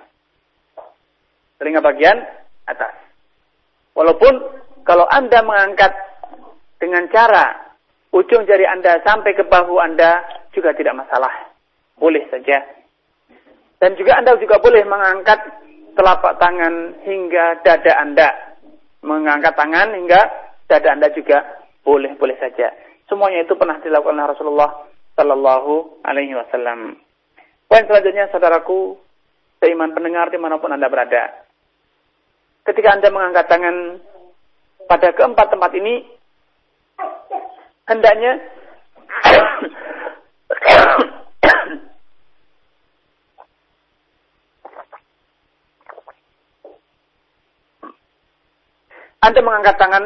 Telinga bagian atas. Walaupun kalau Anda mengangkat dengan cara ujung jari Anda sampai ke bahu Anda juga tidak masalah. Boleh saja. Dan juga Anda juga boleh mengangkat telapak tangan hingga dada Anda. Mengangkat tangan hingga dada Anda juga boleh-boleh saja. Semuanya itu pernah dilakukan oleh Rasulullah Sallallahu Alaihi Wasallam. Poin selanjutnya, saudaraku, seiman pendengar di mana pun Anda berada. Ketika Anda mengangkat tangan pada keempat tempat ini, hendaknya Anda mengangkat tangan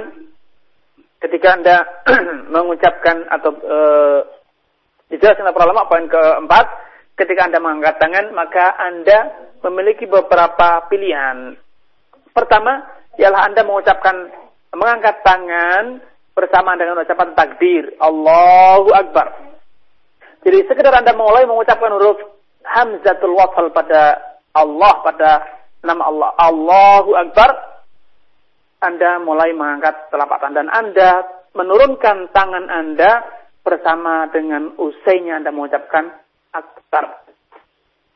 ketika Anda mengucapkan atau e, dijelaskan para ulama poin keempat, ketika Anda mengangkat tangan maka Anda memiliki beberapa pilihan. Pertama, ialah Anda mengucapkan mengangkat tangan bersama dengan ucapan takbir Allahu Akbar. Jadi sekedar Anda mulai mengucapkan huruf hamzatul wasal pada Allah pada nama Allah Allahu Akbar Anda mulai mengangkat telapak tangan dan Anda menurunkan tangan Anda bersama dengan usainya Anda mengucapkan akbar.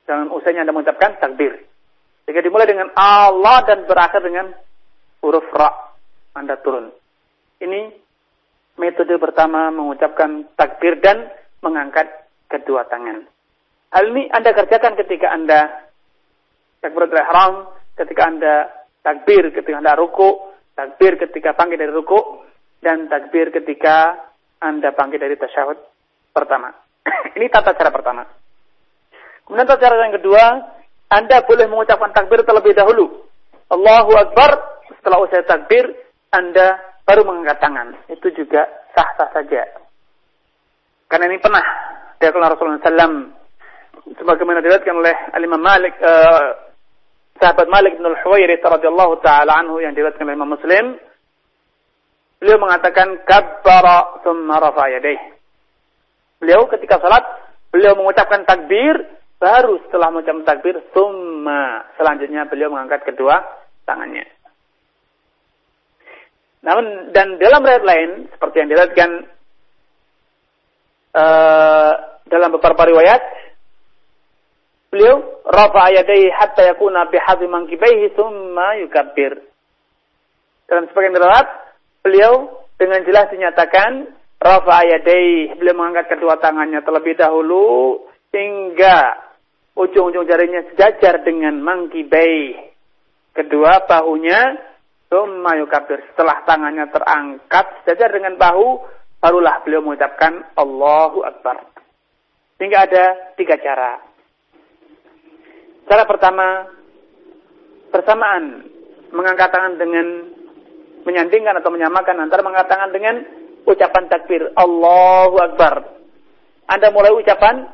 Dengan usainya Anda mengucapkan takbir. Jika dimulai dengan Allah dan berakhir dengan huruf ra. Anda turun. Ini metode pertama mengucapkan takbir dan mengangkat kedua tangan. Hal ini Anda kerjakan ketika Anda takbiratul ihram, ketika Anda takbir ketika Anda ruku, takbir ketika bangkit dari ruku, dan takbir ketika Anda bangkit dari tasyahud pertama. ini tata cara pertama. Kemudian tata cara yang kedua, Anda boleh mengucapkan takbir terlebih dahulu. Allahu Akbar, setelah usai takbir, Anda baru mengangkat tangan. Itu juga sah-sah saja. Karena ini pernah dilakukan Rasulullah SAW sebagaimana diriwayatkan oleh Imam Malik uh, sahabat Malik bin Al-Huwairith radhiyallahu taala anhu yang diriwayatkan oleh Imam Muslim beliau mengatakan kabbara thumma rafa yadayhi beliau ketika salat beliau mengucapkan takbir baru setelah mengucapkan takbir thumma. Selanjutnya beliau mengangkat kedua tangannya. Namun dan dalam riwayat lain seperti yang diriwayatkan uh, dalam beberapa riwayat beliau rafa yadayhi hatta yakuna bihadhi mankibaihi thumma yukabbir. Dalam sebagian riwayat, beliau dengan jelas dinyatakan rafa yadayhi, beliau mengangkat kedua tangannya terlebih dahulu hingga ujung-ujung jarinya sejajar dengan mangkibai. Kedua bahunya thumma yukabbir. Setelah tangannya terangkat sejajar dengan bahu, barulah beliau mengucapkan Allahu Akbar. Sehingga ada tiga cara. Cara pertama, bersamaan mengangkat tangan dengan menyandingkan atau menyamakan antara mengangkat tangan dengan ucapan takbir Allahu Akbar. Anda mulai ucapan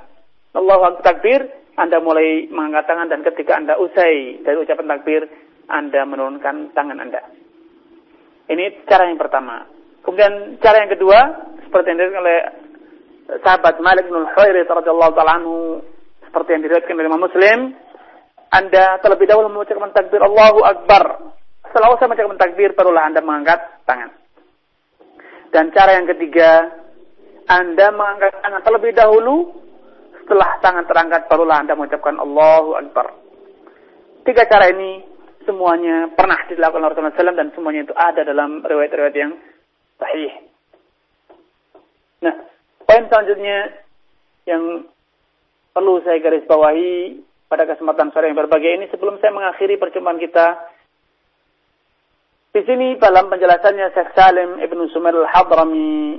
Allahu Akbar takbir, Anda mulai mengangkat tangan dan ketika Anda usai dari ucapan takbir, Anda menurunkan tangan Anda. Ini cara yang pertama. Kemudian cara yang kedua, seperti yang diriwayatkan oleh sahabat Malik bin Al-Huwairith radhiyallahu taala anhu, seperti yang diriwayatkan oleh Imam Muslim, anda terlebih dahulu mengucapkan takbir Allahu Akbar. Setelah usai mengucapkan takbir, barulah Anda mengangkat tangan. Dan cara yang ketiga, Anda mengangkat tangan terlebih dahulu. Setelah tangan terangkat, barulah Anda mengucapkan Allahu Akbar. Tiga cara ini semuanya pernah dilakukan oleh Rasulullah SAW dan semuanya itu ada dalam riwayat-riwayat yang sahih. Nah, poin selanjutnya yang perlu saya garis bawahi pada kesempatan sore yang berbahagia ini sebelum saya mengakhiri perjumpaan kita di sini dalam penjelasannya Syekh Salim Ibnu Sumail Al-Hadrami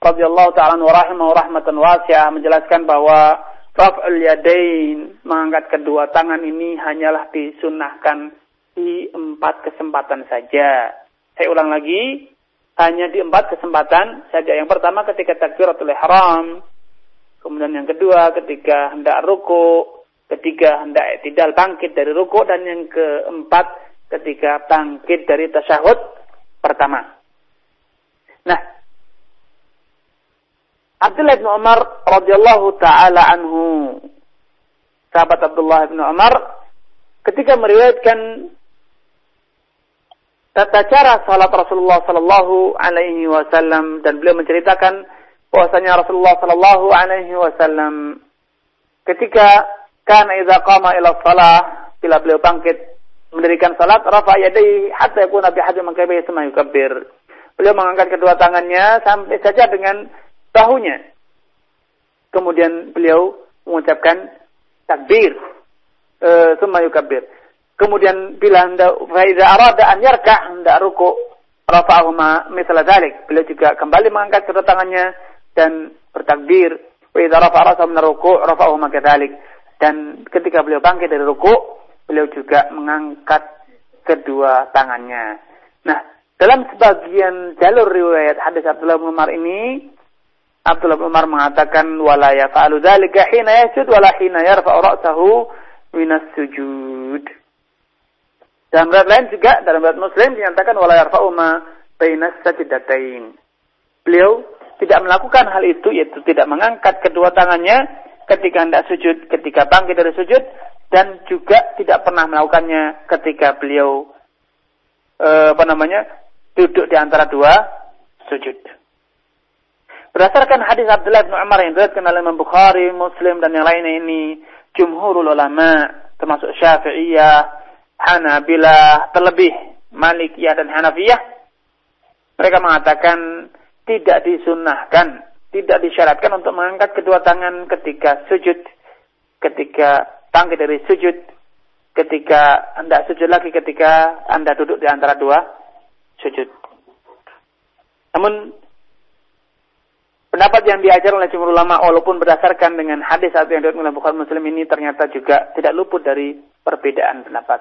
radhiyallahu taala wa rahimahu rahmatan wasi'ah menjelaskan bahwa raf'ul yadain mengangkat kedua tangan ini hanyalah disunahkan di empat kesempatan saja. Saya ulang lagi, hanya di empat kesempatan saja. Yang pertama ketika takbiratul ihram, kemudian yang kedua ketika hendak ruku, Ketiga, hendak tidak bangkit dari ruku. Dan yang keempat, ketika bangkit dari tasyahud pertama. Nah, Abdullah bin Umar radhiyallahu taala anhu sahabat Abdullah bin Umar ketika meriwayatkan tata cara salat Rasulullah sallallahu alaihi wasallam dan beliau menceritakan bahwasanya Rasulullah sallallahu alaihi wasallam ketika karena idza qama ila shalah bila beliau bangkit mendirikan salat rafa yadayhi hatta yakuna bi hadhi mankabihi thumma yukabbir. Beliau mengangkat kedua tangannya sampai saja dengan bahunya. Kemudian beliau mengucapkan takbir. Thumma yukabbir. Kemudian bila anda faida arada an yarka hendak ruku rafa'ahuma mithla dzalik. Beliau juga kembali mengangkat kedua tangannya dan bertakbir. Wa idza rafa'a ra'sahu min ruku' rafa'ahuma kadzalik. Dan ketika beliau bangkit dari ruku, beliau juga mengangkat kedua tangannya. Nah, dalam sebagian jalur riwayat hadis Abdullah bin Umar ini, Abdullah bin Umar mengatakan wala yaf'alu dzalika hina yasjud wala hina yarfa'u ra'sahu minas sujud. Dalam riwayat lain juga dalam riwayat Muslim dinyatakan wala yarfa'u ma bainas sajdatain. beliau tidak melakukan hal itu yaitu tidak mengangkat kedua tangannya ketika hendak sujud, ketika bangkit dari sujud dan juga tidak pernah melakukannya ketika beliau eh, apa namanya duduk di antara dua sujud. Berdasarkan hadis Abdullah bin Umar yang diriwayatkan oleh Imam Bukhari, Muslim dan yang lainnya ini, jumhurul ulama termasuk Syafi'iyah, Hanabilah, terlebih Malikiyah dan Hanafiyah mereka mengatakan tidak disunahkan, tidak disyaratkan untuk mengangkat kedua tangan ketika sujud, ketika bangkit dari sujud, ketika anda sujud lagi ketika anda duduk di antara dua sujud. Namun pendapat yang diajar oleh jumhur ulama walaupun berdasarkan dengan hadis atau yang oleh Bukhari Muslim ini ternyata juga tidak luput dari perbedaan pendapat.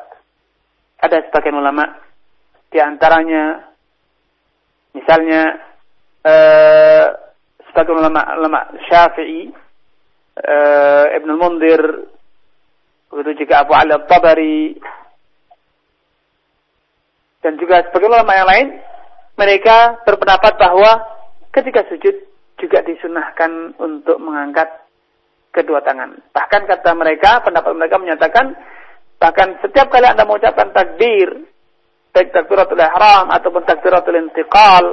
Ada sebagian ulama di antaranya Misalnya eh, sebagian ulama ulama Syafi'i eh, Ibnu Mundir begitu juga Abu Ali Al-Tabari dan juga sebagian ulama yang lain mereka berpendapat bahwa ketika sujud juga disunahkan untuk mengangkat kedua tangan. Bahkan kata mereka, pendapat mereka menyatakan bahkan setiap kali Anda mengucapkan takbir baik takbiratul ihram ataupun takbiratul intiqal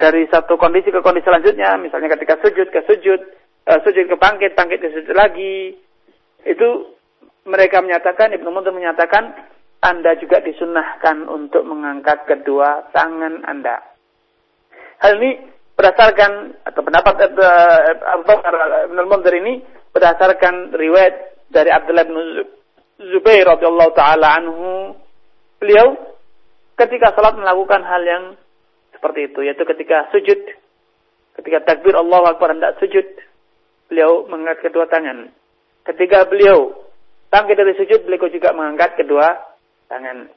dari satu kondisi ke kondisi selanjutnya, misalnya ketika sujud ke sujud, uh, sujud ke bangkit, bangkit ke sujud lagi, itu mereka menyatakan, Ibnu Mundur menyatakan, Anda juga disunahkan untuk mengangkat kedua tangan Anda. Hal ini berdasarkan atau pendapat uh, Abu Ibnu Mundur ini berdasarkan riwayat dari Abdullah bin Zubair radhiyallahu taala anhu beliau ketika salat melakukan hal yang seperti itu, yaitu ketika sujud, ketika takbir Allah Akbar hendak sujud, beliau mengangkat kedua tangan. Ketika beliau bangkit dari sujud, beliau juga mengangkat kedua tangan.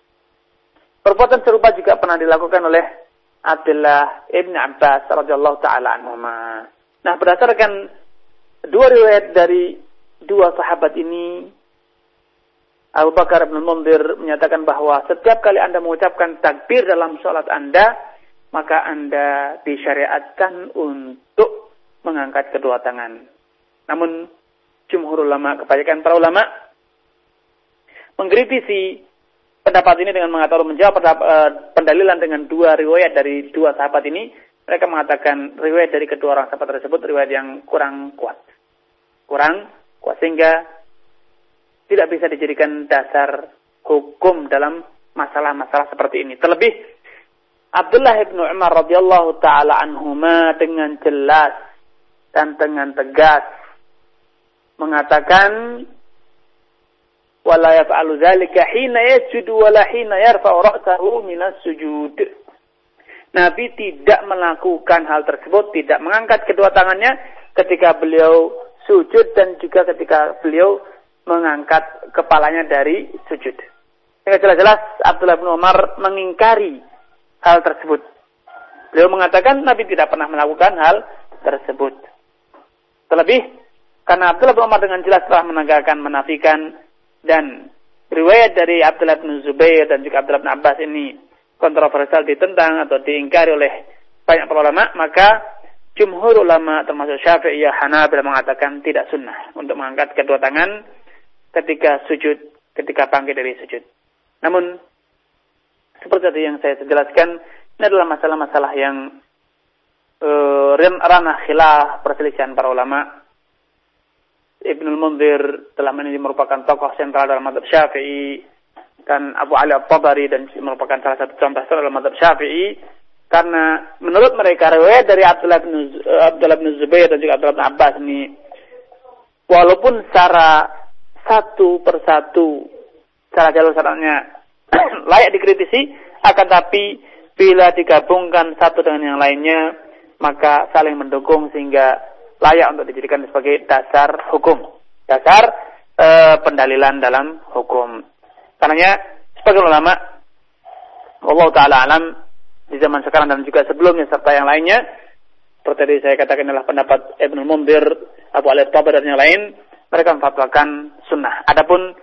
Perbuatan serupa juga pernah dilakukan oleh Abdullah ibn Abbas radhiyallahu taala anhuma. Nah, berdasarkan dua riwayat dari dua sahabat ini, Abu Bakar bin Mundir menyatakan bahwa setiap kali Anda mengucapkan takbir dalam sholat Anda, maka Anda disyariatkan untuk mengangkat kedua tangan. Namun, jumhur ulama, kebanyakan para ulama, mengkritisi pendapat ini dengan mengatakan menjawab eh, pendalilan dengan dua riwayat dari dua sahabat ini, mereka mengatakan riwayat dari kedua orang sahabat tersebut riwayat yang kurang kuat. Kurang kuat sehingga tidak bisa dijadikan dasar hukum dalam masalah-masalah seperti ini. Terlebih Abdullah bin Umar radhiyallahu taala anhuma dengan jelas dan dengan tegas mengatakan wala yaf'alu dzalika hina yasjudu wala hina yarfa'u ra'sahu minas sujud. Nabi tidak melakukan hal tersebut, tidak mengangkat kedua tangannya ketika beliau sujud dan juga ketika beliau mengangkat kepalanya dari sujud. Sehingga jelas-jelas Abdullah bin Umar mengingkari hal tersebut. Beliau mengatakan Nabi tidak pernah melakukan hal tersebut. Terlebih karena Abdullah bin Umar dengan jelas telah menegakkan menafikan dan riwayat dari Abdullah bin Zubair dan juga Abdullah bin Abbas ini kontroversial ditentang atau diingkari oleh banyak para ulama, maka jumhur ulama termasuk Syafi'iyah Hanabil mengatakan tidak sunnah untuk mengangkat kedua tangan ketika sujud, ketika bangkit dari sujud. Namun, seperti tadi yang saya jelaskan, ini adalah masalah-masalah yang uh, ranah khilaf perselisihan para ulama. Ibnul Munzir telah ini merupakan tokoh sentral dalam madhab syafi'i dan Abu Ali Al-Tabari dan merupakan salah satu contoh dalam madhab syafi'i. Karena menurut mereka riwayat dari Abdullah bin, Abdullah bin Zubair dan juga Abdullah bin Abbas ini walaupun secara satu persatu cara jalur syaratnya layak dikritisi, akan tapi bila digabungkan satu dengan yang lainnya, maka saling mendukung sehingga layak untuk dijadikan sebagai dasar hukum, dasar e, pendalilan dalam hukum. Karenanya sebagai ulama, Allah Taala alam di zaman sekarang dan juga sebelumnya serta yang lainnya, seperti saya katakan adalah pendapat Ibnu Mundir, Abu Alif Tabar dan yang lain, mereka memfatwakan sunnah. Adapun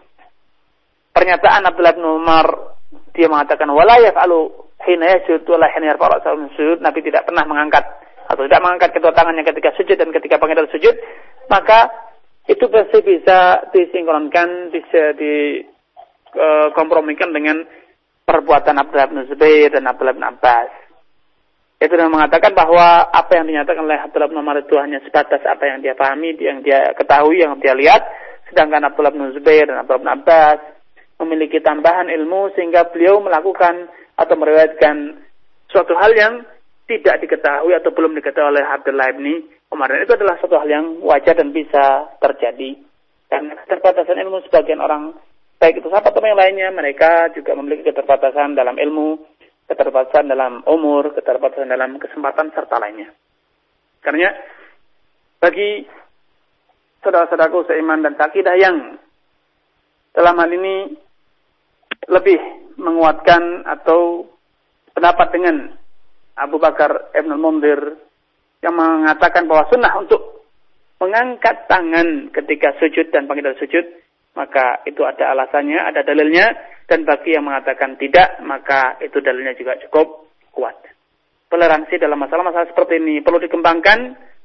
pernyataan Abdullah bin Umar dia mengatakan wala yaf'alu hina yasjud wala hina yarfa'u Nabi tidak pernah mengangkat atau tidak mengangkat kedua tangannya ketika sujud dan ketika panggilan sujud maka itu pasti bisa disinkronkan bisa dikompromikan dengan perbuatan Abdullah bin Zubair dan Abdullah bin Abbas itu dengan mengatakan bahwa apa yang dinyatakan oleh Abdullah bin Umar itu hanya sebatas apa yang dia pahami, yang dia ketahui, yang dia lihat. Sedangkan Abdullah bin Zubair dan Abdullah bin Abbas memiliki tambahan ilmu sehingga beliau melakukan atau meriwayatkan suatu hal yang tidak diketahui atau belum diketahui oleh Abdullah bin Umar. Dan itu adalah suatu hal yang wajar dan bisa terjadi. Karena keterbatasan ilmu sebagian orang, baik itu sahabat atau yang lainnya, mereka juga memiliki keterbatasan dalam ilmu, keterbatasan dalam umur, keterbatasan dalam kesempatan, serta lainnya. Karena bagi saudara-saudaraku seiman dan sakidah yang dalam hal ini lebih menguatkan atau pendapat dengan Abu Bakar Ibn Mundir yang mengatakan bahwa sunnah untuk mengangkat tangan ketika sujud dan panggilan sujud maka itu ada alasannya, ada dalilnya, dan bagi yang mengatakan tidak, maka itu dalilnya juga cukup kuat. Toleransi dalam masalah-masalah seperti ini perlu dikembangkan,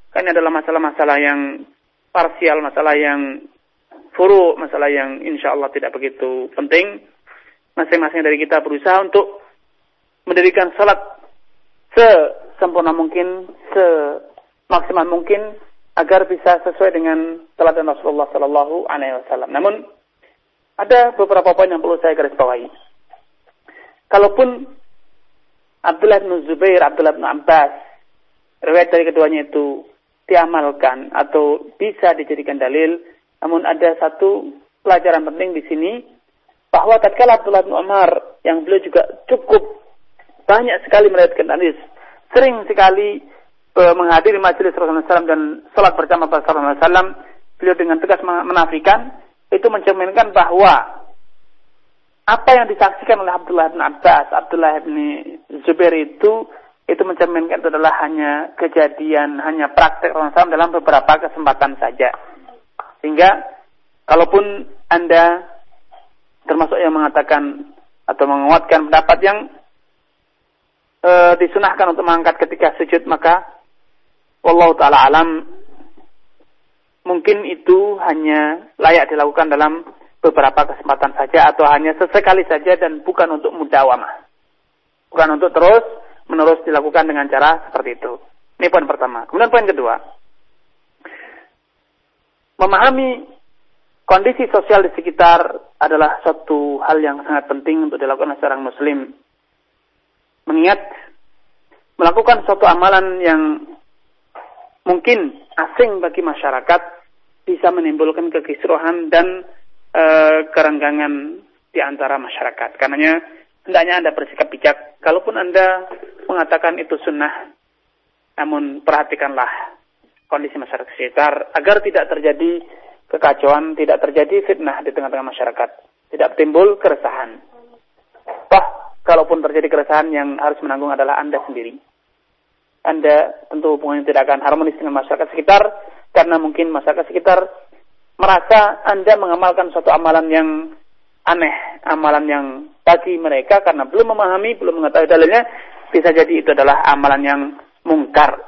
karena adalah masalah-masalah yang parsial, masalah yang furu, masalah yang insya Allah tidak begitu penting. Masing-masing dari kita berusaha untuk mendirikan salat sesempurna mungkin, semaksimal mungkin, agar bisa sesuai dengan teladan Rasulullah Sallallahu Alaihi Wasallam. Namun ada beberapa poin yang perlu saya garis bawahi. Kalaupun Abdullah bin Zubair, Abdullah bin Abbas, riwayat dari keduanya itu diamalkan atau bisa dijadikan dalil, namun ada satu pelajaran penting di sini bahwa tatkala Abdullah bin Umar yang beliau juga cukup banyak sekali meriwayatkan hadis, sering sekali menghadiri majelis Rasulullah SAW dan sholat bersama Rasulullah SAW, beliau dengan tegas menafikan, itu mencerminkan bahwa apa yang disaksikan oleh Abdullah bin Abbas, Abdullah bin Zubair itu, itu mencerminkan itu adalah hanya kejadian, hanya praktek Rasulullah SAW dalam beberapa kesempatan saja. Sehingga, kalaupun Anda termasuk yang mengatakan atau menguatkan pendapat yang e, disunahkan untuk mengangkat ketika sujud, maka Wallahu taala alam mungkin itu hanya layak dilakukan dalam beberapa kesempatan saja atau hanya sesekali saja dan bukan untuk mudawamah. Bukan untuk terus menerus dilakukan dengan cara seperti itu. Ini poin pertama. Kemudian poin kedua. Memahami kondisi sosial di sekitar adalah suatu hal yang sangat penting untuk dilakukan oleh seorang muslim. Mengingat melakukan suatu amalan yang mungkin asing bagi masyarakat bisa menimbulkan kekisruhan dan e, kerenggangan di antara masyarakat. Karenanya hendaknya Anda bersikap bijak. Kalaupun Anda mengatakan itu sunnah, namun perhatikanlah kondisi masyarakat sekitar agar tidak terjadi kekacauan, tidak terjadi fitnah di tengah-tengah masyarakat, tidak timbul keresahan. Kalaupun terjadi keresahan yang harus menanggung adalah Anda sendiri. Anda tentu hubungannya tidak akan harmonis dengan masyarakat sekitar karena mungkin masyarakat sekitar merasa Anda mengamalkan suatu amalan yang aneh, amalan yang bagi mereka karena belum memahami, belum mengetahui dalilnya, bisa jadi itu adalah amalan yang mungkar.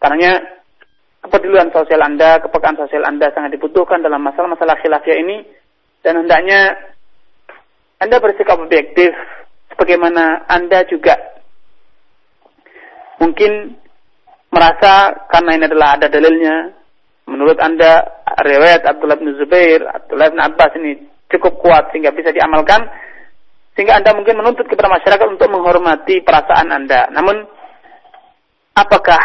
Karena kepedulian sosial Anda, kepekaan sosial Anda sangat dibutuhkan dalam masalah-masalah khilafiyah ini dan hendaknya Anda bersikap objektif sebagaimana Anda juga mungkin merasa karena ini adalah ada dalilnya. Menurut Anda riwayat Abdullah bin Zubair, Abdullah bin Abbas ini cukup kuat sehingga bisa diamalkan. Sehingga Anda mungkin menuntut kepada masyarakat untuk menghormati perasaan Anda. Namun apakah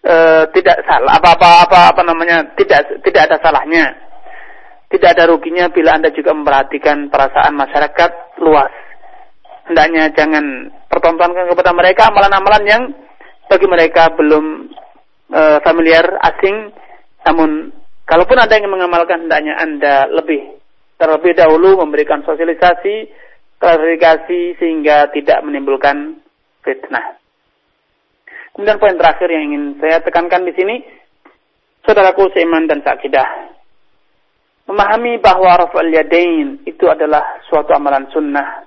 e, tidak salah apa-apa apa apa namanya tidak tidak ada salahnya. Tidak ada ruginya bila Anda juga memperhatikan perasaan masyarakat luas. Hendaknya jangan pertontonkan kepada mereka amalan-amalan yang bagi mereka belum e, familiar asing. Namun kalaupun ada yang mengamalkan hendaknya Anda lebih terlebih dahulu memberikan sosialisasi klarifikasi sehingga tidak menimbulkan fitnah. Kemudian poin terakhir yang ingin saya tekankan di sini, saudaraku seiman dan sakidah, memahami bahwa rafa'al yadain itu adalah suatu amalan sunnah.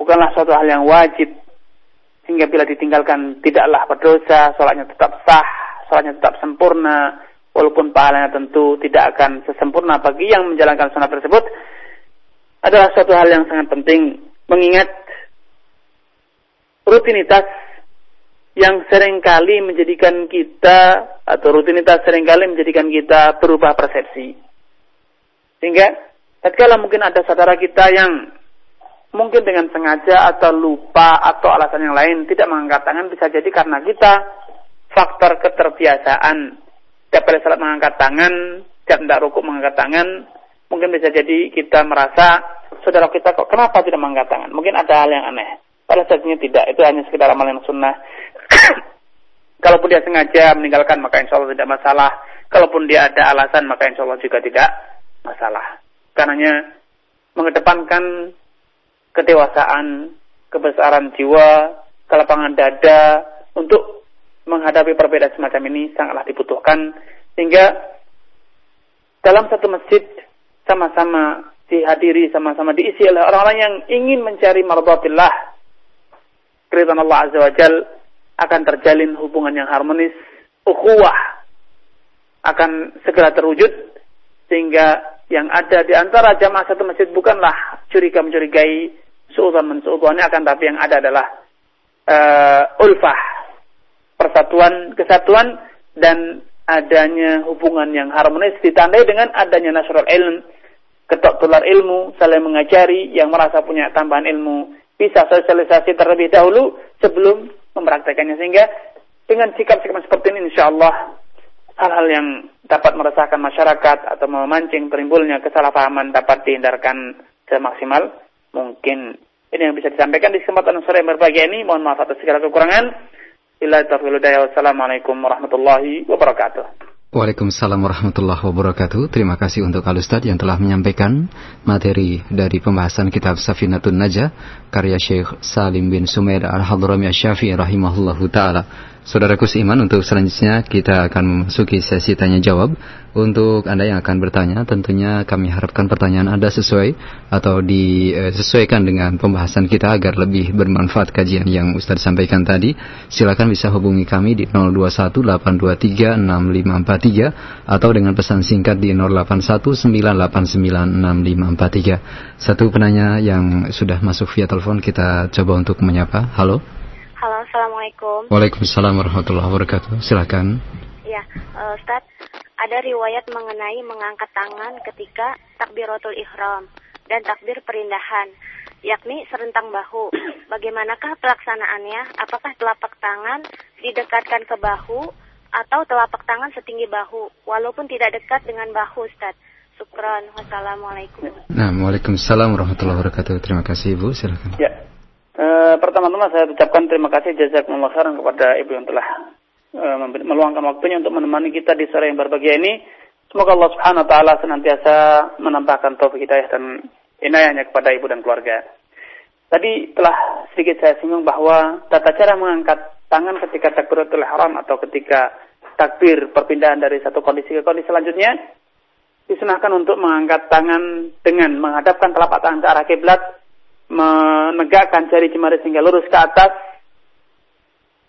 Bukanlah suatu hal yang wajib. Sehingga bila ditinggalkan tidaklah berdosa, sholatnya tetap sah, sholatnya tetap sempurna, walaupun pahalanya tentu tidak akan sesempurna bagi yang menjalankan sunnah tersebut, adalah suatu hal yang sangat penting. Mengingat rutinitas yang sering kali menjadikan kita atau rutinitas sering kali menjadikan kita berubah persepsi. Sehingga tatkala mungkin ada saudara kita yang mungkin dengan sengaja atau lupa atau alasan yang lain tidak mengangkat tangan bisa jadi karena kita faktor keterbiasaan setiap kali salat mengangkat tangan, setiap tidak rukuk mengangkat tangan, mungkin bisa jadi kita merasa saudara kita kok kenapa tidak mengangkat tangan? Mungkin ada hal yang aneh. Pada saatnya tidak, itu hanya sekedar amal yang sunnah. Kalaupun dia sengaja meninggalkan maka insya Allah tidak masalah. Kalaupun dia ada alasan maka insya Allah juga tidak masalah. Karenanya mengedepankan kedewasaan, kebesaran jiwa, kelapangan dada untuk menghadapi perbedaan semacam ini sangatlah dibutuhkan sehingga dalam satu masjid sama-sama dihadiri sama-sama diisi oleh orang-orang yang ingin mencari mardhatillah keridhaan Allah Azza wa Jal akan terjalin hubungan yang harmonis ukhuwah akan segera terwujud sehingga yang ada di antara jamaah satu masjid bukanlah curiga mencurigai suudzon mensuudzonnya akan tapi yang ada adalah uh, ulfah persatuan, kesatuan dan adanya hubungan yang harmonis. Ditandai dengan adanya nasrul ilm, ketok tular ilmu, saling mengajari yang merasa punya tambahan ilmu, bisa sosialisasi terlebih dahulu sebelum mempraktekannya. Sehingga dengan sikap-sikap seperti ini insya Allah hal-hal yang dapat meresahkan masyarakat atau memancing perimbulnya kesalahpahaman dapat dihindarkan semaksimal mungkin. Ini yang bisa disampaikan di kesempatan sore yang berbahagia ini. Mohon maaf atas segala kekurangan. Ila Wassalamualaikum warahmatullahi wabarakatuh. Waalaikumsalam warahmatullahi wabarakatuh. Terima kasih untuk Al Ustadz yang telah menyampaikan materi dari pembahasan kitab Safinatun Najah karya Syekh Salim bin Sumair Al-Hadrami Asyafi'i rahimahullahu taala. Saudaraku seiman, untuk selanjutnya kita akan memasuki sesi tanya jawab. Untuk Anda yang akan bertanya, tentunya kami harapkan pertanyaan Anda sesuai atau disesuaikan dengan pembahasan kita agar lebih bermanfaat kajian yang Ustaz sampaikan tadi. Silakan bisa hubungi kami di 0218236543 atau dengan pesan singkat di 0819896543. Satu penanya yang sudah masuk via telepon kita coba untuk menyapa. Halo. Halo, Assalamualaikum. Waalaikumsalam warahmatullahi wabarakatuh. Silakan. Ya, uh, Ustaz, ada riwayat mengenai mengangkat tangan ketika takbiratul ihram dan takbir perindahan, yakni serentang bahu. Bagaimanakah pelaksanaannya? Apakah telapak tangan didekatkan ke bahu atau telapak tangan setinggi bahu, walaupun tidak dekat dengan bahu, Ustaz? Syukran. Wassalamualaikum. Nah, Waalaikumsalam warahmatullahi wabarakatuh. Terima kasih, Ibu. Silakan. Ya, E, pertama-tama saya ucapkan terima kasih jazakumullah khairan kepada Ibu yang telah meluangkan waktunya untuk menemani kita di sore yang berbahagia ini. Semoga Allah Subhanahu wa taala senantiasa menambahkan taufik hidayah dan inayahnya kepada ibu dan keluarga. Tadi telah sedikit saya singgung bahwa tata cara mengangkat tangan ketika takbiratul ihram atau ketika takbir perpindahan dari satu kondisi ke kondisi selanjutnya disunahkan untuk mengangkat tangan dengan menghadapkan telapak tangan ke arah kiblat menegakkan jari jemari sehingga lurus ke atas,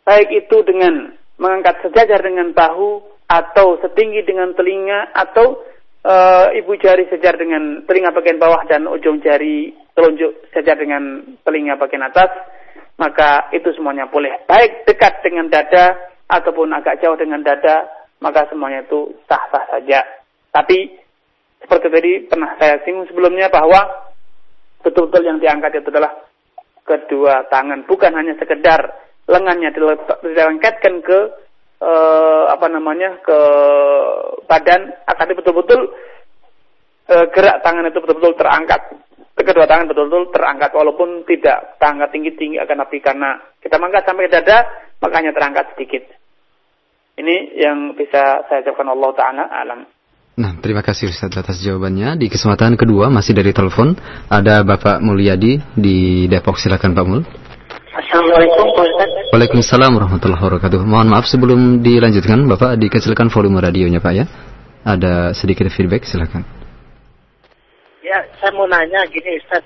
baik itu dengan mengangkat sejajar dengan bahu atau setinggi dengan telinga atau e, ibu jari sejajar dengan telinga bagian bawah dan ujung jari telunjuk sejajar dengan telinga bagian atas, maka itu semuanya boleh. Baik dekat dengan dada ataupun agak jauh dengan dada, maka semuanya itu sah-sah saja. Tapi seperti tadi pernah saya singgung sebelumnya bahwa betul-betul yang diangkat itu adalah kedua tangan, bukan hanya sekedar lengannya dilengketkan ke eh, apa namanya ke badan, akan betul-betul eh, gerak tangan itu betul-betul terangkat. Kedua tangan betul-betul terangkat walaupun tidak terangkat tinggi-tinggi akan tapi karena kita mangkat sampai dada makanya terangkat sedikit. Ini yang bisa saya ucapkan Allah Ta'ala alam. Nah, terima kasih Ustaz atas jawabannya. Di kesempatan kedua masih dari telepon ada Bapak Mulyadi di Depok. Silakan Pak Mul. Assalamualaikum Ustaz. Waalaikumsalam warahmatullahi wabarakatuh. Mohon maaf sebelum dilanjutkan Bapak dikecilkan volume radionya Pak ya. Ada sedikit feedback silakan. Ya, saya mau nanya gini Ustaz.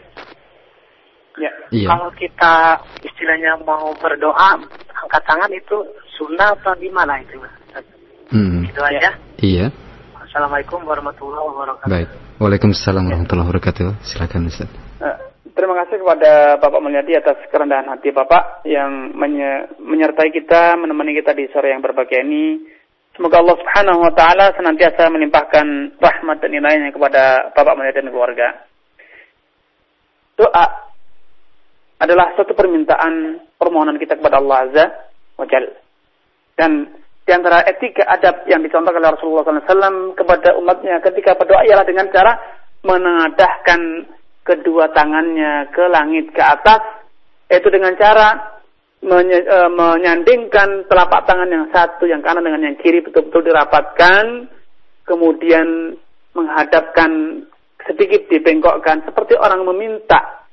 Ya. Iya. Kalau kita istilahnya mau berdoa, angkat tangan itu sunnah atau gimana itu? Ustaz? Hmm. Itu aja. Iya. Assalamualaikum warahmatullahi wabarakatuh. Baik. Waalaikumsalam warahmatullahi wabarakatuh. Silakan Ustaz. Eh, Terima kasih kepada Bapak Mulyadi atas kerendahan hati Bapak yang menye- menyertai kita, menemani kita di sore yang berbahagia ini. Semoga Allah Subhanahu wa taala senantiasa melimpahkan rahmat dan inayahnya kepada Bapak Mulyadi dan keluarga. Doa adalah suatu permintaan permohonan kita kepada Allah Azza wa Jalla. Dan di antara etika adab yang dicontohkan oleh Rasulullah SAW kepada umatnya ketika berdoa ialah dengan cara menengadahkan kedua tangannya ke langit ke atas, yaitu dengan cara e, menyandingkan telapak tangan yang satu yang kanan dengan yang kiri betul-betul dirapatkan, kemudian menghadapkan sedikit dibengkokkan seperti orang meminta.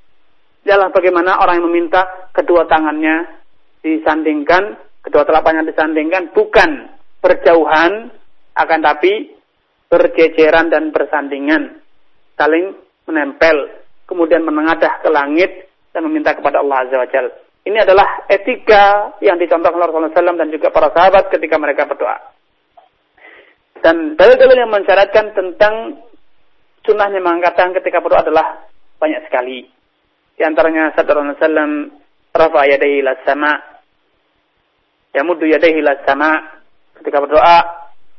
Ialah bagaimana orang yang meminta kedua tangannya disandingkan, kedua telapaknya disandingkan bukan berjauhan akan tapi berjejeran dan bersandingan, saling menempel, kemudian menengadah ke langit dan meminta kepada Allah Azza wa Jalla. Ini adalah etika yang dicontohkan Rasulullah SAW dan juga para sahabat ketika mereka berdoa. Dan dalil-dalil yang mensyaratkan tentang sunnahnya mengangkat tangan ketika berdoa adalah banyak sekali. Di antaranya sabda Rasulullah SAW, Rafa yadaihi sama, Yamuddu yadaihi sama, ketika berdoa,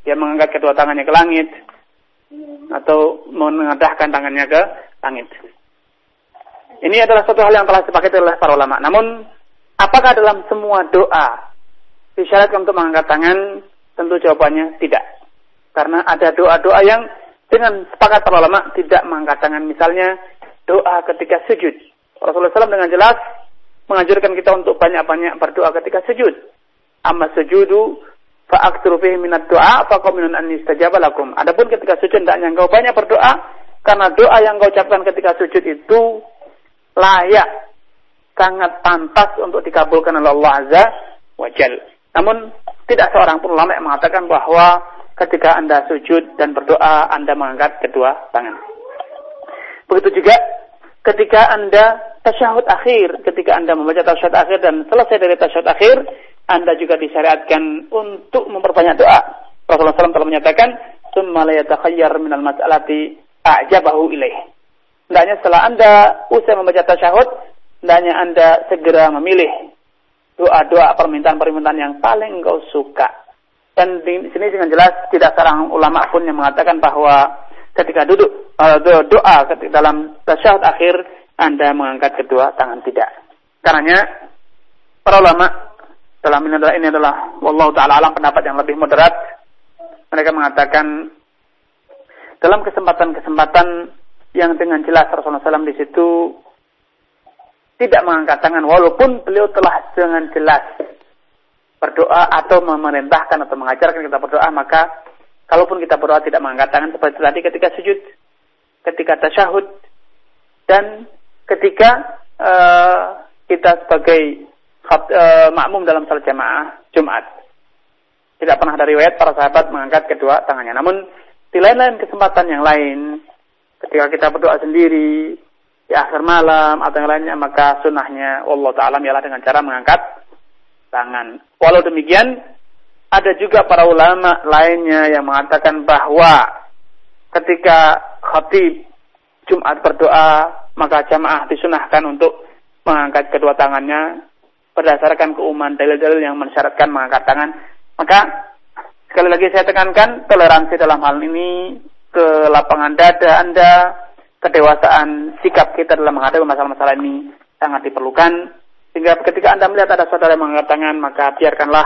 dia mengangkat kedua tangannya ke langit, atau mengadahkan tangannya ke langit. Ini adalah suatu hal yang telah disepakati oleh para ulama. Namun, apakah dalam semua doa disyaratkan untuk mengangkat tangan? Tentu jawabannya tidak. Karena ada doa-doa yang dengan sepakat para ulama tidak mengangkat tangan. Misalnya, doa ketika sujud. Rasulullah SAW dengan jelas mengajarkan kita untuk banyak-banyak berdoa ketika sujud. Amma sujudu fa'akturu fihi minat doa faqaminun an lakum. Adapun ketika sujud hendaknya engkau banyak berdoa karena doa yang kau ucapkan ketika sujud itu layak sangat pantas untuk dikabulkan oleh Allah Azza wa Jal. Namun tidak seorang pun ulama yang mengatakan bahwa ketika Anda sujud dan berdoa Anda mengangkat kedua tangan. Begitu juga ketika Anda tasyahud akhir, ketika Anda membaca tasyahud akhir dan selesai dari tasyahud akhir, Anda juga disyariatkan untuk memperbanyak doa. Rasulullah SAW telah menyatakan, "Tsumma la yatakhayyar minal mas'alati a'jabahu ilaih." Hendaknya setelah Anda usai membaca tasyahud, hendaknya Anda segera memilih doa-doa permintaan-permintaan yang paling engkau suka. Dan di sini dengan jelas tidak seorang ulama pun yang mengatakan bahwa ketika duduk uh, doa ketika dalam tasyahud akhir Anda mengangkat kedua tangan tidak. Karenanya para ulama dalam ini adalah ini adalah wallahu taala alam pendapat yang lebih moderat. Mereka mengatakan dalam kesempatan-kesempatan yang dengan jelas Rasulullah SAW di situ tidak mengangkat tangan walaupun beliau telah dengan jelas berdoa atau memerintahkan atau mengajarkan kita berdoa maka kalaupun kita berdoa tidak mengangkat tangan seperti tadi ketika sujud ketika tasyahud dan ketika uh, kita sebagai uh, makmum dalam salat jamaah Jumat. Tidak pernah dari riwayat para sahabat mengangkat kedua tangannya. Namun di lain-lain kesempatan yang lain ketika kita berdoa sendiri di akhir malam atau yang lainnya maka sunnahnya Allah Ta'ala ialah dengan cara mengangkat tangan. Walau demikian ada juga para ulama lainnya yang mengatakan bahwa ketika khatib Jumat berdoa maka jamaah disunahkan untuk mengangkat kedua tangannya berdasarkan keumuman dalil-dalil yang mensyaratkan mengangkat tangan. Maka sekali lagi saya tekankan toleransi dalam hal ini ke lapangan dada Anda, kedewasaan sikap kita dalam menghadapi masalah-masalah ini sangat diperlukan. Sehingga ketika Anda melihat ada saudara yang mengangkat tangan, maka biarkanlah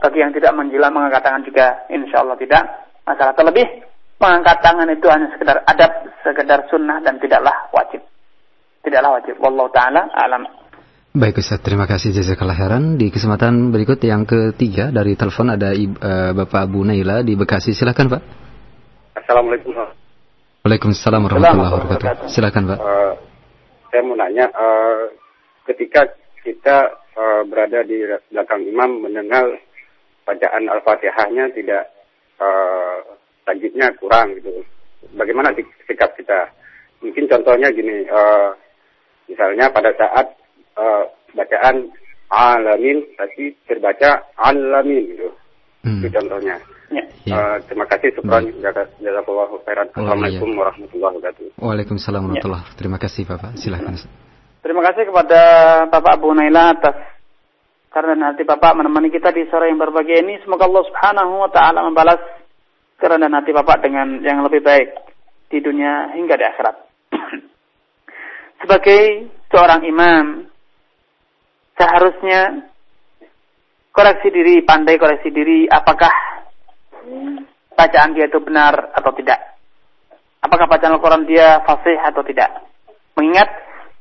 bagi yang tidak menjilat mengangkat tangan juga, insya Allah tidak masalah. Terlebih, mengangkat tangan itu hanya sekedar adab, sekedar sunnah dan tidaklah wajib. Tidaklah wajib. Wallahu ta'ala alam. Baik Ustaz, terima kasih jazakallah khairan. Di kesempatan berikut yang ketiga dari telepon ada uh, Bapak Abu Naila di Bekasi. Silakan Pak. Assalamualaikum. Waalaikumsalam warahmatullahi wabarakatuh. Silakan Pak. Uh, saya mau nanya, uh, ketika kita uh, berada di belakang imam mendengar bacaan al-fatihahnya tidak uh, tajwidnya kurang gitu. Bagaimana sikap kita? Mungkin contohnya gini, uh, Misalnya pada saat uh, bacaan alamin tapi terbaca alamin gitu. Hmm. Itu contohnya. Ya. Uh, terima kasih Supran. Jazakallahu khairan. Assalamualaikum warahmatullahi wabarakatuh. Waalaikumsalam warahmatullahi wabarakatuh. Terima kasih Bapak. Silakan. Terima kasih kepada Bapak Abu Naila atas karena nanti Bapak menemani kita di sore yang berbahagia ini. Semoga Allah Subhanahu wa taala membalas karena nanti Bapak dengan yang lebih baik di dunia hingga di akhirat. Sebagai seorang imam, seharusnya koreksi diri, pandai koreksi diri, apakah bacaan dia itu benar atau tidak. Apakah bacaan Al-Quran dia fasih atau tidak. Mengingat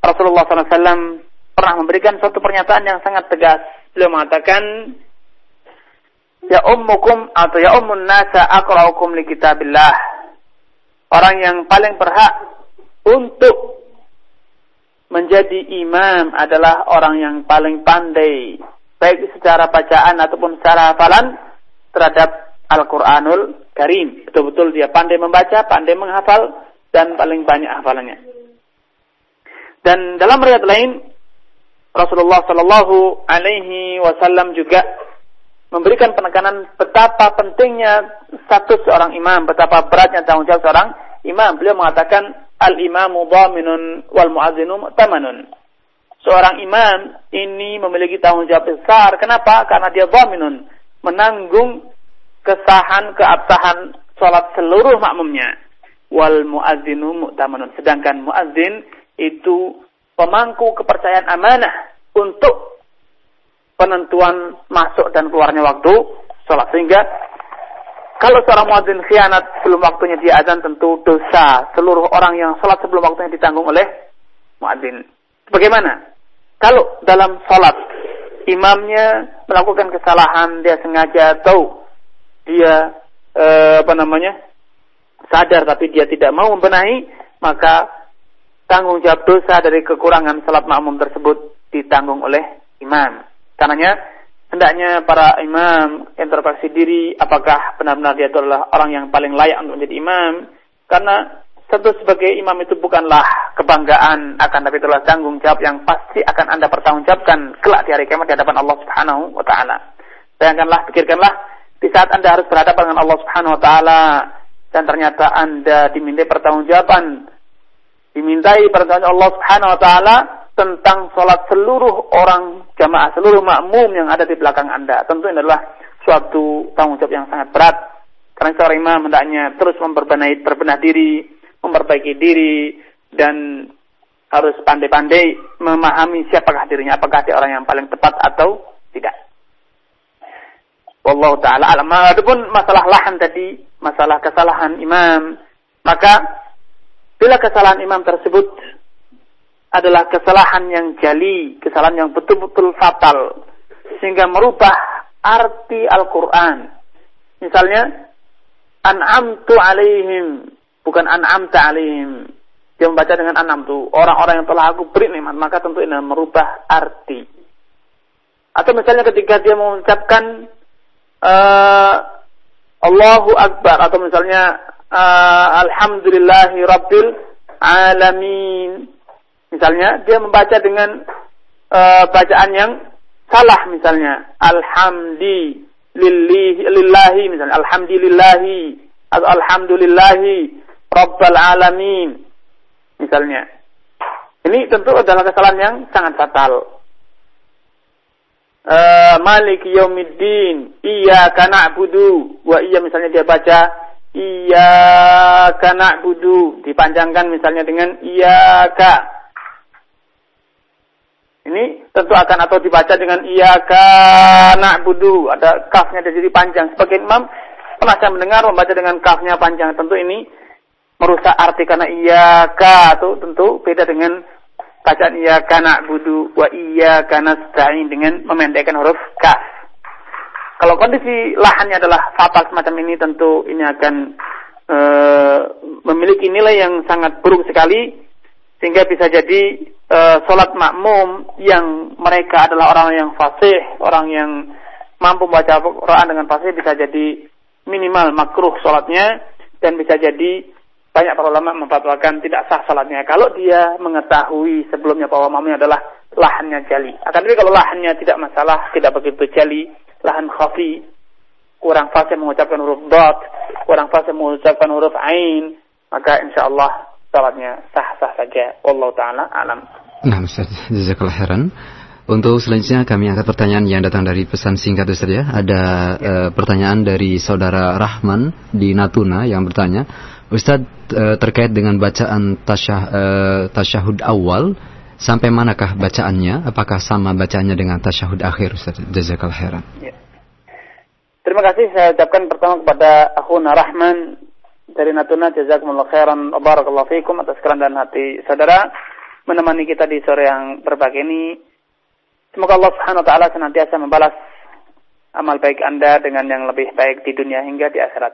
Rasulullah SAW pernah memberikan suatu pernyataan yang sangat tegas. Beliau mengatakan, Ya ummukum atau ya ummun nasa akraukum li kitabillah. Orang yang paling berhak untuk menjadi imam adalah orang yang paling pandai baik secara bacaan ataupun secara hafalan terhadap Al-Qur'anul Karim. Betul-betul dia pandai membaca, pandai menghafal dan paling banyak hafalannya. Dan dalam riwayat lain Rasulullah Shallallahu alaihi wasallam juga memberikan penekanan betapa pentingnya status seorang imam, betapa beratnya tanggung jawab seorang imam. Beliau mengatakan al-imamu dhaminun wal muazzinu tamanun. Seorang imam ini memiliki tanggung jawab besar. Kenapa? Karena dia dhaminun, menanggung kesahan, keabsahan salat seluruh makmumnya. Wal muazzinu mu'tamanun. Sedangkan muazzin itu pemangku kepercayaan amanah untuk penentuan masuk dan keluarnya waktu sholat. Sehingga kalau seorang muadzin khianat sebelum waktunya dia azan tentu dosa seluruh orang yang sholat sebelum waktunya ditanggung oleh muadzin. Bagaimana? Kalau dalam sholat imamnya melakukan kesalahan, dia sengaja atau dia eh, apa namanya sadar tapi dia tidak mau membenahi, maka tanggung jawab dosa dari kekurangan salat makmum tersebut ditanggung oleh imam. Karenanya hendaknya para imam introspeksi diri apakah benar-benar dia adalah orang yang paling layak untuk menjadi imam karena tentu sebagai imam itu bukanlah kebanggaan akan tapi itulah tanggung jawab yang pasti akan Anda pertanggungjawabkan kelak di hari kiamat di hadapan Allah Subhanahu wa taala. Bayangkanlah, pikirkanlah di saat Anda harus berhadapan dengan Allah Subhanahu wa taala dan ternyata Anda dimintai pertanggungjawaban dimintai pertanyaan Allah Subhanahu wa taala tentang sholat seluruh orang jamaah, seluruh makmum yang ada di belakang Anda. Tentu ini adalah suatu tanggung jawab yang sangat berat. Karena seorang imam hendaknya terus memperbenahi, berbenah diri, memperbaiki diri, dan harus pandai-pandai memahami siapakah dirinya, apakah dia orang yang paling tepat atau tidak. Wallahu taala alam. Adapun masalah lahan tadi, masalah kesalahan imam, maka bila kesalahan imam tersebut adalah kesalahan yang jali, kesalahan yang betul-betul fatal, sehingga merubah arti Al-Quran. Misalnya, an'amtu alaihim, bukan an'amta alaihim. Dia membaca dengan an'am tu, orang-orang yang telah aku beri nikmat, maka tentu ini merubah arti. Atau misalnya ketika dia mengucapkan uh, Allahu Akbar, atau misalnya uh, Alhamdulillahi Rabbil Alamin, Misalnya dia membaca dengan uh, bacaan yang salah misalnya. Alhamdi lillahi misalnya. Alhamdulillahi atau alhamdulillahi rabbal alamin. Misalnya. Ini tentu adalah kesalahan yang sangat fatal. Uh, Malik yaumiddin iyyaka na'budu wa iya misalnya dia baca iyyaka na'budu dipanjangkan misalnya dengan iyyaka ini tentu akan atau dibaca dengan iya nak budu. Ada kafnya sini panjang. Sebagai imam pernah saya mendengar membaca dengan kafnya panjang. Tentu ini merusak arti karena iya itu tentu beda dengan bacaan iya nak budu wa iya nasta'in dengan memendekkan huruf kaf. Kalau kondisi lahannya adalah fatal semacam ini tentu ini akan e, memiliki nilai yang sangat buruk sekali sehingga bisa jadi e, sholat makmum yang mereka adalah orang yang fasih, orang yang mampu membaca Quran dengan fasih bisa jadi minimal makruh sholatnya dan bisa jadi banyak para ulama memfatwakan tidak sah salatnya kalau dia mengetahui sebelumnya bahwa makmumnya adalah lahannya jali. Akan tetapi kalau lahannya tidak masalah, tidak begitu jali, lahan khafi, kurang fasih mengucapkan huruf dot, kurang fasih mengucapkan huruf ain, maka insya Allah salatnya sah-sah saja. Allah taala alam. Nah, Ustaz, jazakallah khairan. Untuk selanjutnya kami angkat pertanyaan yang datang dari pesan singkat Ustaz ya. Ada ya. uh, pertanyaan dari saudara Rahman di Natuna yang bertanya, Ustaz uh, terkait dengan bacaan tasyah, uh, tasyahud awal sampai manakah bacaannya? Apakah sama bacaannya dengan tasyahud akhir Ustaz? Jazakallah khairan. Ya. Terima kasih saya ucapkan pertama kepada akhuna Rahman dari Natuna jazakumullah khairan barakallahu fikum atas kerendahan hati saudara menemani kita di sore yang berbahagia ini Semoga Allah Subhanahu wa taala senantiasa membalas amal baik Anda dengan yang lebih baik di dunia hingga di akhirat.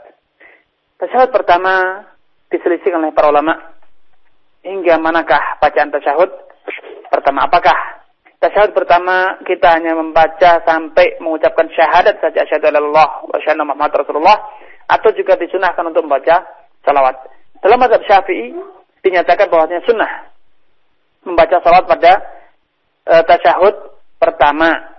Tasyahud pertama diselisihkan oleh para ulama. Hingga manakah bacaan tasyahud pertama apakah tasyahud pertama kita hanya membaca sampai mengucapkan syahadat saja asyhadu Allah wa asyhadu Muhammad Rasulullah atau juga disunahkan untuk membaca salawat. Dalam mazhab Syafi'i dinyatakan bahwasanya sunnah membaca salawat pada e, tasyahud pertama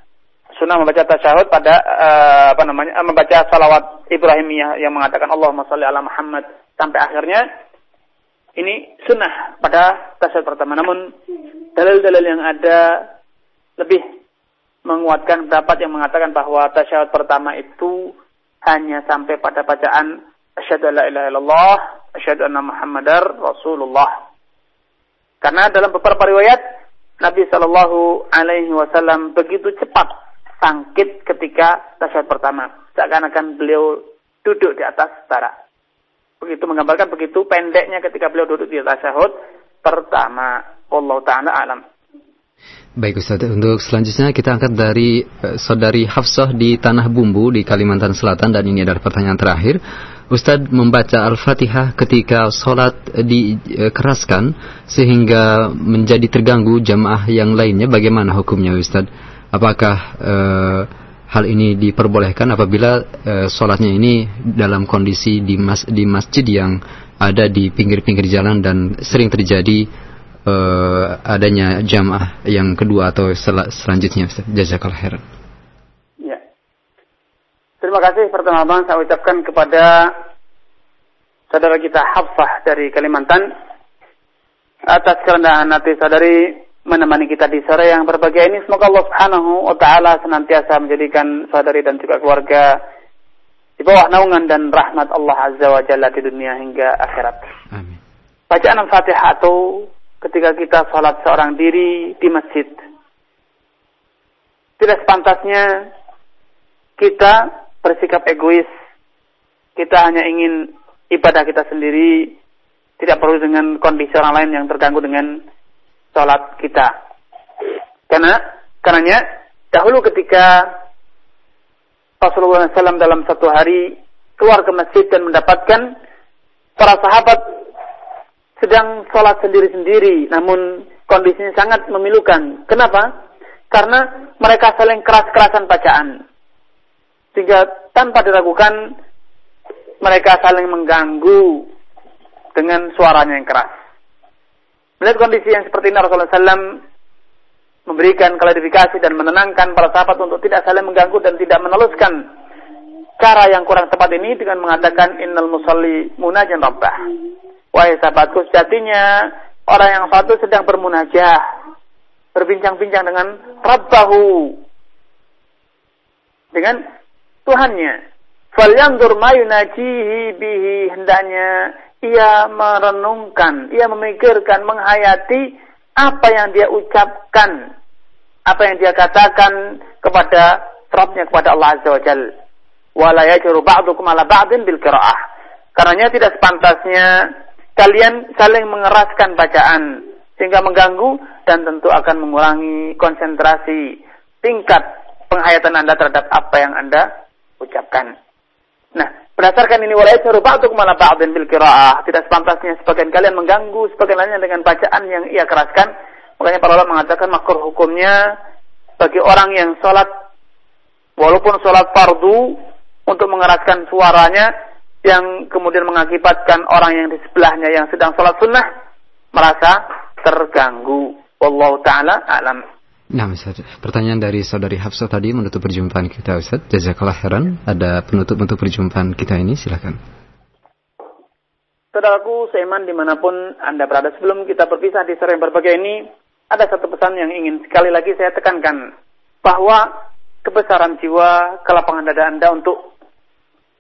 sunnah membaca tasyahud pada uh, apa namanya uh, membaca salawat Ibrahimiyah yang mengatakan Allahumma sholli ala Muhammad sampai akhirnya ini sunnah pada tasyahud pertama. Namun dalil-dalil yang ada lebih menguatkan pendapat yang mengatakan bahwa tasyahud pertama itu hanya sampai pada bacaan asyhadu alla ilaha illallah asyhadu anna muhammadar rasulullah. Karena dalam beberapa riwayat Nabi Shallallahu Alaihi Wasallam begitu cepat sangkit ketika tasyahud pertama, seakan-akan beliau duduk di atas bara. Begitu menggambarkan begitu pendeknya ketika beliau duduk di tasyahud pertama. Allah Taala alam. Baik Ustaz, untuk selanjutnya kita angkat dari uh, saudari Hafsah di Tanah Bumbu di Kalimantan Selatan dan ini adalah pertanyaan terakhir. Ustadz membaca Al-Fatihah ketika sholat dikeraskan sehingga menjadi terganggu jamaah yang lainnya. Bagaimana hukumnya Ustadz? Apakah uh, hal ini diperbolehkan apabila uh, sholatnya ini dalam kondisi di, mas, di masjid yang ada di pinggir-pinggir jalan dan sering terjadi uh, adanya jamaah yang kedua atau sel selanjutnya. Jazakallah khairan. Terima kasih pertama saya ucapkan kepada saudara kita Hafsah dari Kalimantan atas kerendahan hati saudari menemani kita di sore yang berbahagia ini. Semoga Allah Subhanahu wa taala senantiasa menjadikan saudari dan juga keluarga di bawah naungan dan rahmat Allah Azza wa Jalla di dunia hingga akhirat. Amin. Bacaan Al-Fatihah atau ketika kita sholat seorang diri di masjid. Tidak sepantasnya kita bersikap egois. Kita hanya ingin ibadah kita sendiri, tidak perlu dengan kondisi orang lain yang terganggu dengan sholat kita. Karena, karenanya dahulu ketika Rasulullah SAW dalam satu hari keluar ke masjid dan mendapatkan para sahabat sedang sholat sendiri-sendiri, namun kondisinya sangat memilukan. Kenapa? Karena mereka saling keras-kerasan bacaan. Sehingga tanpa diragukan mereka saling mengganggu dengan suaranya yang keras. Melihat kondisi yang seperti ini Rasulullah SAW memberikan klarifikasi dan menenangkan para sahabat untuk tidak saling mengganggu dan tidak meneluskan cara yang kurang tepat ini dengan mengatakan innal musalli munajan rabbah. Wahai sahabatku sejatinya orang yang satu sedang bermunajah, berbincang-bincang dengan Rabbahu. Dengan Tuhannya. Falyanzur mayunajihi bihi hendaknya ia merenungkan, ia memikirkan, menghayati apa yang dia ucapkan, apa yang dia katakan kepada Rabbnya kepada Allah Azza wa Jal. Wala ba'dukum ala ba'din bil qira'ah. Karenanya tidak sepantasnya kalian saling mengeraskan bacaan sehingga mengganggu dan tentu akan mengurangi konsentrasi tingkat penghayatan Anda terhadap apa yang Anda ucapkan. Nah, berdasarkan ini walai ba'du ke mana ba'din bil qiraah. Tidak sepantasnya sebagian kalian mengganggu sebagian lainnya dengan bacaan yang ia keraskan. Makanya para ulama mengatakan makruh hukumnya bagi orang yang sholat walaupun sholat fardu untuk mengeraskan suaranya yang kemudian mengakibatkan orang yang di sebelahnya yang sedang sholat sunnah merasa terganggu. Wallahu taala alam. Nah, Ustaz. Pertanyaan dari saudari Hafsah tadi menutup perjumpaan kita, Ustaz. Jazakallah khairan. Ada penutup untuk perjumpaan kita ini, silakan. Saudaraku seiman di mana pun Anda berada sebelum kita berpisah di sore berbagai ini, ada satu pesan yang ingin sekali lagi saya tekankan. Bahwa kebesaran jiwa, kelapangan dada Anda untuk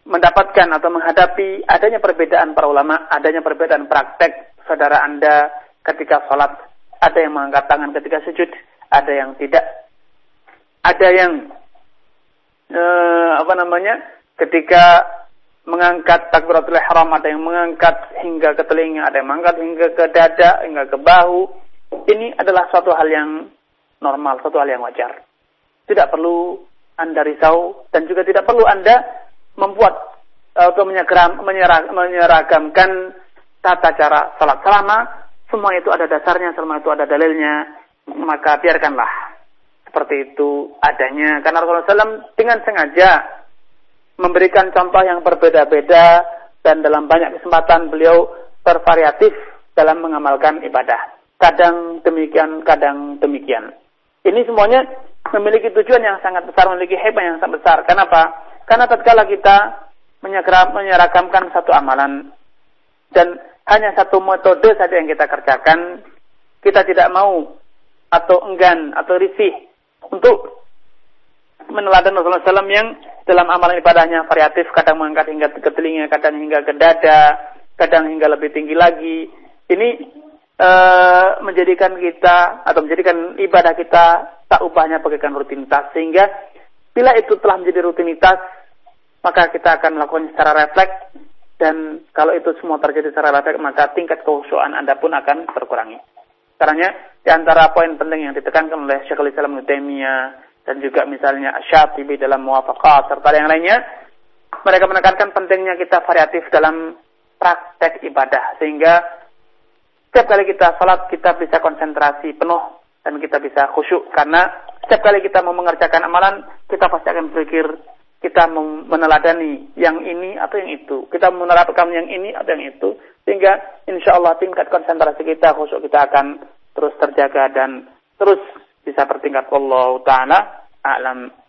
mendapatkan atau menghadapi adanya perbedaan para ulama, adanya perbedaan praktek saudara Anda ketika sholat. Ada yang mengangkat tangan ketika sujud, ada yang tidak. Ada yang eh, apa namanya? Ketika mengangkat takbiratul ihram, ada yang mengangkat hingga ke telinga, ada yang mengangkat hingga ke dada, hingga ke bahu. Ini adalah suatu hal yang normal, suatu hal yang wajar. Tidak perlu Anda risau dan juga tidak perlu Anda membuat atau menyeragamkan tata cara salat selama semua itu ada dasarnya, semua itu ada dalilnya, maka biarkanlah seperti itu adanya. Karena Rasulullah SAW dengan sengaja memberikan contoh yang berbeda-beda dan dalam banyak kesempatan beliau bervariatif dalam mengamalkan ibadah. Kadang demikian, kadang demikian. Ini semuanya memiliki tujuan yang sangat besar, memiliki hebat yang sangat besar. Kenapa? Karena tatkala kita menyeragamkan satu amalan dan hanya satu metode saja yang kita kerjakan, kita tidak mau atau enggan atau risih untuk meneladan Rasulullah SAW yang dalam amalan ibadahnya variatif, kadang mengangkat hingga ke telinga, kadang hingga ke dada, kadang hingga lebih tinggi lagi. Ini e, menjadikan kita atau menjadikan ibadah kita tak ubahnya bagaikan rutinitas sehingga bila itu telah menjadi rutinitas maka kita akan melakukan secara refleks dan kalau itu semua terjadi secara refleks maka tingkat kehusuan Anda pun akan berkurangi. Karena di antara poin penting yang ditekankan oleh Syekhul Islam Ibnu dan juga misalnya Syafi'i dalam muwafaqat serta yang lainnya mereka menekankan pentingnya kita variatif dalam praktek ibadah sehingga setiap kali kita salat kita bisa konsentrasi penuh dan kita bisa khusyuk. Karena setiap kali kita mau mengerjakan amalan kita pasti akan berpikir kita meneladani yang ini atau yang itu. Kita menerapkan yang ini atau yang itu sehingga insya Allah tingkat konsentrasi kita khusyuk kita akan terus terjaga dan terus bisa bertingkat. Allah taala a'lam